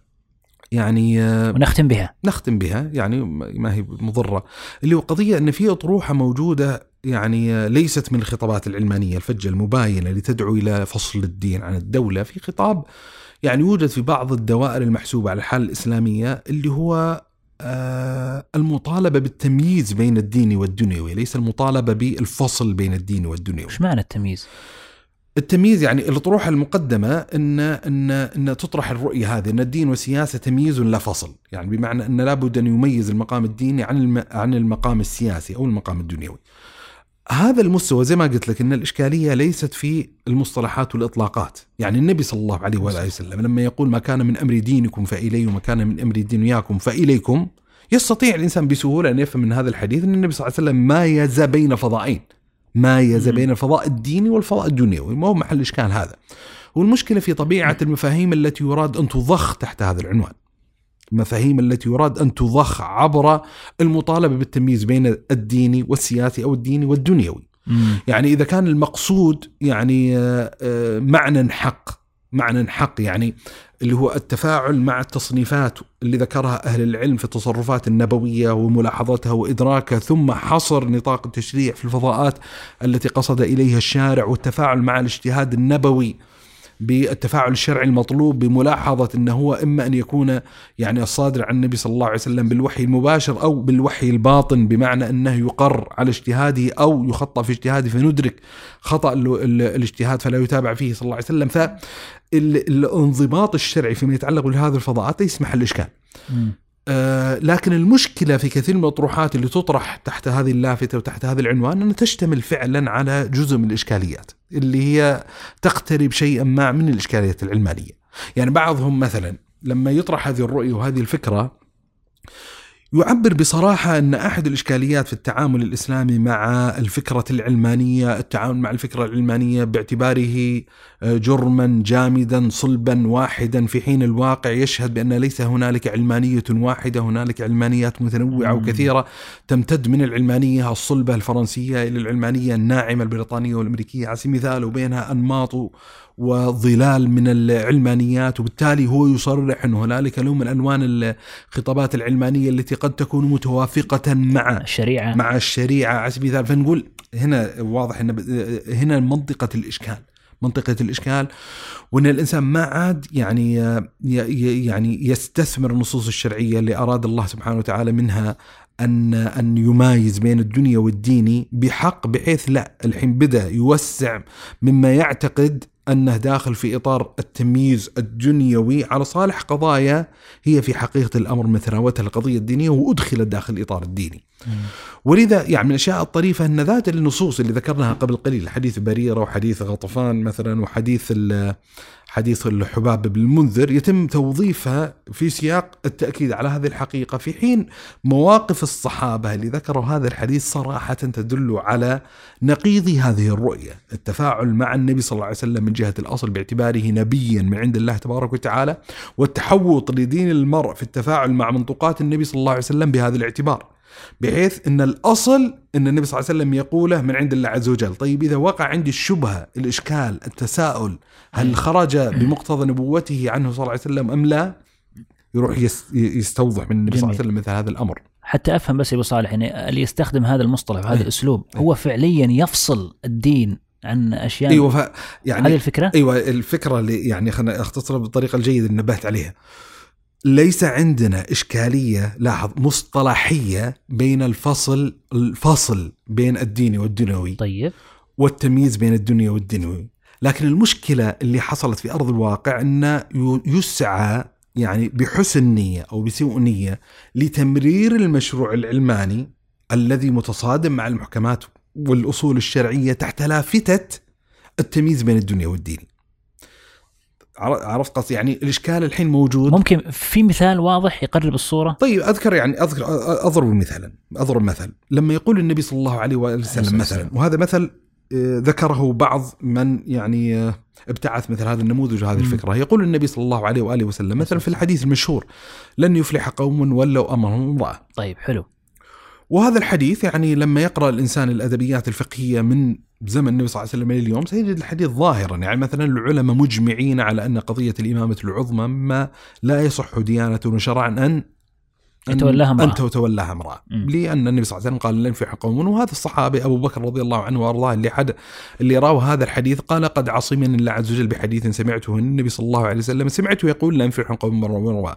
يعني آه، ونختم بها. نختم بها يعني ما هي مضرة اللي هو قضية أن في أطروحة موجودة يعني آه، ليست من الخطابات العلمانية الفجة المباينة اللي تدعو إلى فصل الدين عن الدولة في خطاب يعني يوجد في بعض الدوائر المحسوبة على الحالة الإسلامية اللي هو آه، المطالبة بالتمييز بين الدين والدنيوي ليس المطالبة بالفصل بين الدين والدنيوي وش معنى التمييز؟ التمييز يعني الاطروحه المقدمة إن إن إن تطرح الرؤية هذه إن الدين والسياسة تمييز لا فصل، يعني بمعنى إن لابد أن يميز المقام الديني عن عن المقام السياسي أو المقام الدنيوي. هذا المستوى زي ما قلت لك إن الإشكالية ليست في المصطلحات والإطلاقات، يعني النبي صلى الله عليه وآله وسلم لما يقول ما كان من أمر دينكم فالي وما كان من أمر دنياكم فإليكم يستطيع الإنسان بسهولة أن يفهم من هذا الحديث إن النبي صلى الله عليه وسلم مايز بين فضائين. مايز. بين الفضاء الديني والفضاء الدنيوي ما هو محل إشكال هذا والمشكلة في طبيعة المفاهيم التي يراد أن تضخ تحت هذا العنوان المفاهيم التي يراد أن تضخ عبر المطالبة بالتمييز بين الديني والسياسي أو الديني والدنيوي مم. يعني إذا كان المقصود يعني آه، آه، معنى حق معنى حق يعني اللي هو التفاعل مع التصنيفات اللي ذكرها أهل العلم في التصرفات النبوية وملاحظتها وإدراكها ثم حصر نطاق التشريع في الفضاءات التي قصد إليها الشارع والتفاعل مع الاجتهاد النبوي بالتفاعل الشرعي المطلوب بملاحظة انه هو إما أن يكون يعني الصادر عن النبي صلى الله عليه وسلم بالوحي المباشر أو بالوحي الباطن بمعنى أنه يقر على اجتهاده أو يخطأ في اجتهاده فندرك ال- الاجتهاد فلا يتابع فيه صلى الله عليه وسلم. فالانضباط الشرعي فيما يتعلق بهذه الفضاءات يسمح الاشكال مم. آه، لكن المشكلة في كثير من الاطروحات اللي تطرح تحت هذه اللافتة وتحت هذا العنوان أنها تشتمل فعلا على جزء من الإشكاليات. اللي هي تقترب شيئا ما من الإشكاليات العلمانية. يعني بعضهم مثلا لما يطرح هذه الرؤية وهذه الفكرة يعبر بصراحة أن أحد الإشكاليات في التعامل الإسلامي مع الفكرة العلمانية التعامل مع الفكرة العلمانية باعتباره آه، جرما جامدا صلبا واحدا في حين الواقع يشهد بأن ليس هنالك علمانية واحدة هنالك علمانيات متنوعة. وكثيرة تمتد من العلمانية الصلبة الفرنسية إلى العلمانية الناعمة البريطانية والأمريكية على سبيل المثال وبينها أنماط وظلال من العلمانيات وبالتالي هو يصرح أن هنالك نوع من ألوان الخطابات العلمانية التي قد تكون متوافقة مع الشريعة. مع الشريعة. على سبيل المثال فنقول هنا واضح إن ب- هنا منطقة الإشكال منطقة الإشكال وإن الإنسان ما عاد يعني يعني يستثمر النصوص الشرعية اللي أراد الله سبحانه وتعالى منها أن أن يمايز بين الدنيا والدين بحق بحيث لا الحين بدأ يوسع مما يعتقد أنه داخل في إطار التمييز الدنيوي على صالح قضايا هي في حقيقة الأمر من ثراوتها القضية الدينية وأدخلت داخل الاطار الديني. ولذا يعني من الأشياء الطريفة أن ذات النصوص اللي ذكرناها قبل قليل حديث بريرة وحديث غطفان مثلا وحديث ال- حديث الحباب بن المنذر يتم توظيفها في سياق التأكيد على هذه الحقيقة في حين مواقف الصحابة اللي ذكروا هذا الحديث صراحة تدل على نقيض هذه الرؤية، التفاعل مع النبي صلى الله عليه وسلم من جهة الأصل باعتباره نبيا من عند الله تبارك وتعالى والتحوط لدين المرء في التفاعل مع منطوقات النبي صلى الله عليه وسلم بهذا الاعتبار. بحيث إن الأصل إن النبي صلى الله عليه وسلم يقوله من عند الله عز وجل، طيب إذا وقع عندي الشبهة، الإشكال، التساؤل، هل خرج بمقتضى نبوته عنه صلى الله عليه وسلم أم لا؟ يروح يس- يستوضح من النبي صلى الله عليه وسلم مثل هذا الأمر. حتى أفهم بس يا أبو صالح يعني اللي يستخدم هذا المصطلح وهذا إيه. الأسلوب هو فعليا يفصل الدين عن أشياء أيوه ف هذه يعني الفكرة؟ أيوه الفكرة اللي يعني خلينا اختصرها بالطريقة الجيدة اللي نبهت عليها. ليس عندنا إشكالية لاحظ مصطلحية بين الفصل الفصل بين الديني والدنيوي طيب. والتمييز بين الدنيا والدنيوي. لكن المشكلة اللي حصلت في أرض الواقع أن يسعى يعني بحسن نية أو بسوء نية لتمرير المشروع العلماني الذي متصادم مع المحكمات والأصول الشرعية تحت لافتة التمييز بين الدنيا والدين. عرفت قصدي؟ يعني الإشكال الحين موجود. ممكن في مثال واضح يقرب الصورة؟ طيب أذكر يعني أذكر أضرب مثلا أضرب مثل. لما يقول النبي صلى الله عليه وآله وسلم مثلا وهذا مثل آه، ذكره بعض من يعني آه، ابتعث مثل هذا النموذج وهذه. الفكرة. يقول النبي صلى الله عليه وآله وسلم مثلا في الحديث المشهور لن يفلح قوم ولوا أمرهم امرأة. طيب حلو. وهذا الحديث يعني لما يقرأ الإنسان الأدبيات الفقهية من زمن النبي صلى الله عليه وسلم إلى اليوم سيجد الحديث ظاهرا يعني مثلا العلماء مجمعين على أن قضية الإمامة العظمى مما لا يصح ديانة وشرعا ان أن- يتولاها امرأة. أن تتولاها امرأة مم. لأن النبي صلى الله عليه وسلم قال لن ينفع قوم وهذا الصحابي أبو بكر رضي الله عنه وأرضاه اللي حد اللي راوا هذا الحديث قال قد عصمني الله عز وجل بحديث سمعته النبي صلى الله عليه وسلم سمعته يقول لا ينفع قوم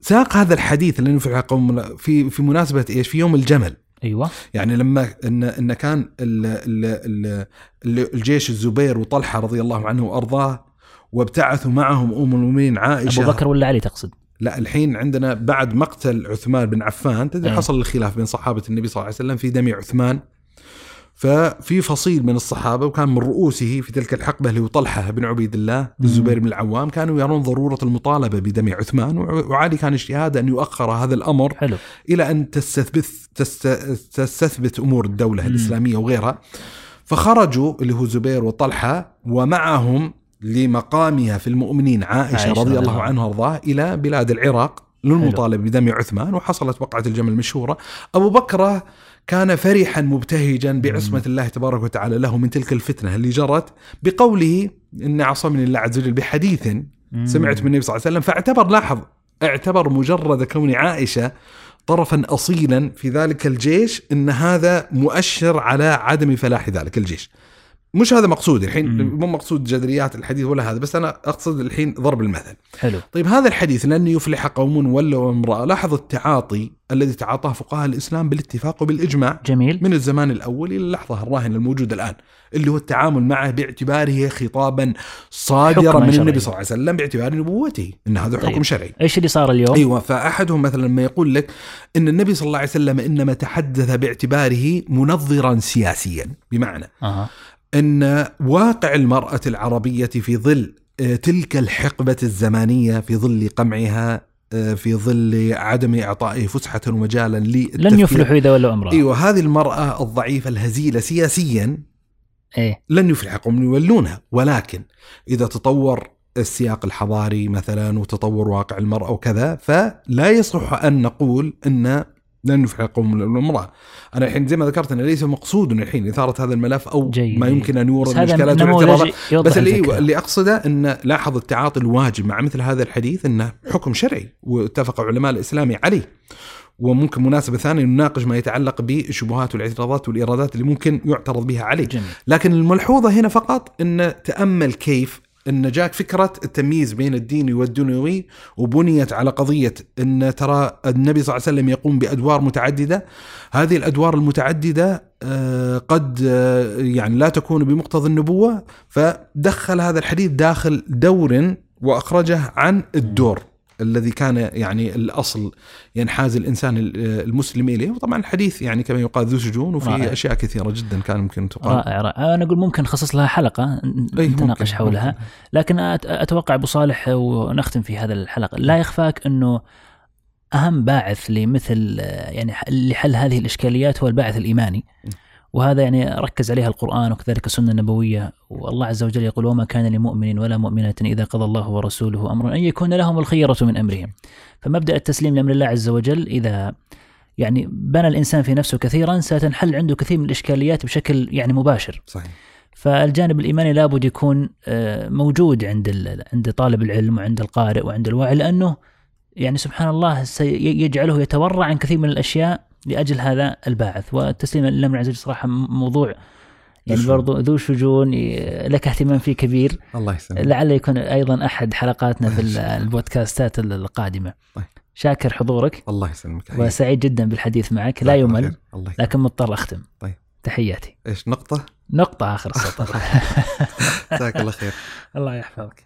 ساق هذا الحديث لن ينفع قوم في في مناسبة إيش؟ في يوم الجمل أيوه يعني لما إن إن كان ال ال ال ال الجيش الزبير وطلحة رضي الله عنه وأرضاه وابتعثوا معهم أم المؤمنين عائشة أبو بكر ولا علي تقصد؟ لا الحين عندنا بعد مقتل عثمان بن عفان تدري أي. حصل الخلاف بين صحابة النبي صلى الله عليه وسلم في دم عثمان ففي فصيل من الصحابة وكان من رؤوسه في تلك الحقبة اللي هو طلحة بن عبيد الله الزبير بن العوام كانوا يرون ضرورة المطالبة بدم عثمان وع- وعلي كان اجتهاده أن يؤخر هذا الأمر حلو. إلى أن تستثبت تست- تستثبت أمور الدولة مم. الإسلامية وغيرها. فخرجوا اللي هو زبير وطلحة ومعهم لمقامها في المؤمنين عائشة, عائشة رضي الله عنها وأرضاها إلى بلاد العراق للمطالبة بدم عثمان وحصلت وقعة الجمل المشهورة. أبو بكر كان فرحا مبتهجا بعصمة الله تبارك وتعالى له من تلك الفتنة. اللي جرت بقوله ان عصمني الله عز وجل بحديث. سمعت من النبي صلى الله عليه وسلم. فاعتبر لاحظ اعتبر مجرد كون عائشة طرفا اصيلا في ذلك الجيش إن هذا مؤشر على عدم فلاح ذلك الجيش. مش هذا مقصودي الحين. مو مقصود جذريات الحديث ولا هذا بس أنا أقصد الحين ضرب المثل حلو طيب هذا الحديث لن يفلح قوم ولوا امرأة لاحظ التعاطي الذي تعاطاه فقهاء الإسلام بالاتفاق وبالإجماع جميل من الزمان الأول إلى اللحظة الراهنه الموجوده الآن اللي هو التعامل معه باعتباره خطابا صادرا من. النبي صلى الله عليه وسلم باعتبار نبوته إن هذا حكم طيب. شرعي إيش اللي صار اليوم؟ أيوه فأحدهم مثلا لما يقول لك إن النبي صلى الله عليه وسلم إنما تحدث باعتباره منظرا سياسيا بمعنى أها أن واقع المرأة العربية في ظل آه، تلك الحقبة الزمانية في ظل قمعها آه، في ظل عدم إعطائه فسحة ومجالا لن يفلحوا إذا ولوا أمراه. إيوه هذه المرأة الضعيفة الهزيلة سياسيا إيه. لن يفلح قوم يولونها. ولكن إذا تطور السياق الحضاري مثلا وتطور واقع المرأة وكذا فلا يصح أن نقول أن لن يفلح قوم يولون امراه. أنا الحين زي ما ذكرت انه ليس مقصود الحين اثاره هذا الملف أو جيد. ما يمكن أن يورد مشكلات واعتراضات بس اللي. اللي أقصده إن لاحظ التعاطي الواجب مع مثل هذا الحديث إنه حكم شرعي واتفق علماء الإسلام عليه. وممكن مناسبة ثانية نناقش ما يتعلق بالشبهات والإعتراضات والإيرادات اللي ممكن يعترض بها عليه. جميل لكن الملحوظة هنا فقط إن تأمل كيف إن جاك فكرة التمييز بين الديني والدنيوي وبنيت على قضية إن ترى النبي صلى الله عليه وسلم يقوم بأدوار متعددة. هذه الأدوار المتعددة آه، قد آه، يعني لا تكون بمقتضى النبوة فدخل هذا الحديث داخل دور وأخرجه عن الدور. الذي كان يعني الأصل ينحاز الإنسان المسلم إليه. وطبعا الحديث يعني كما يقال ذو سجون وفي رائع. أشياء كثيرة جدا كان ممكن تقال. رائع رائع. أنا أقول ممكن نخصص لها حلقة إيه، نتناقش ممكن، حولها. ممكن. لكن أتوقع أبو صالح ونختم في هذا الحلقة. لا يخفاك إنه أهم باعث لمثل يعني لحل هذه الإشكاليات هو الباعث الإيماني. وهذا يعني ركز عليها القرآن وكذلك السنة النبوية. والله عز وجل يقول وما كان لمؤمن ولا مؤمنة إذا قضى الله ورسوله أمرا أن يكون لهم الخيرة من أمرهم. فمبدأ التسليم لأمر الله عز وجل إذا يعني بنى الإنسان في نفسه كثيرا ستنحل عنده كثير من الإشكاليات بشكل يعني مباشر. صحيح. فالجانب الإيماني لابد يكون آه، موجود عند عند طالب العلم وعند القارئ وعند الواعي لأنه يعني سبحان الله سيجعله يتورع عن كثير من الأشياء لأجل هذا الباعث. والتسليم لله عز وجل صراحة موضوع. يعني. برضو ذو شجون لك اهتمام فيه كبير. الله يسلمك. لعل يكون أيضا أحد حلقاتنا في ال- البودكاستات القادمة. طيب. شاكر حضورك. الله يسلمك. وسعيد جدا بالحديث معك. لا يمل. لكن مضطر أختم. طيب. تحياتي. إيش نقطة؟ نقطة آخر السطر. جزاك الله خير. الله يحفظك.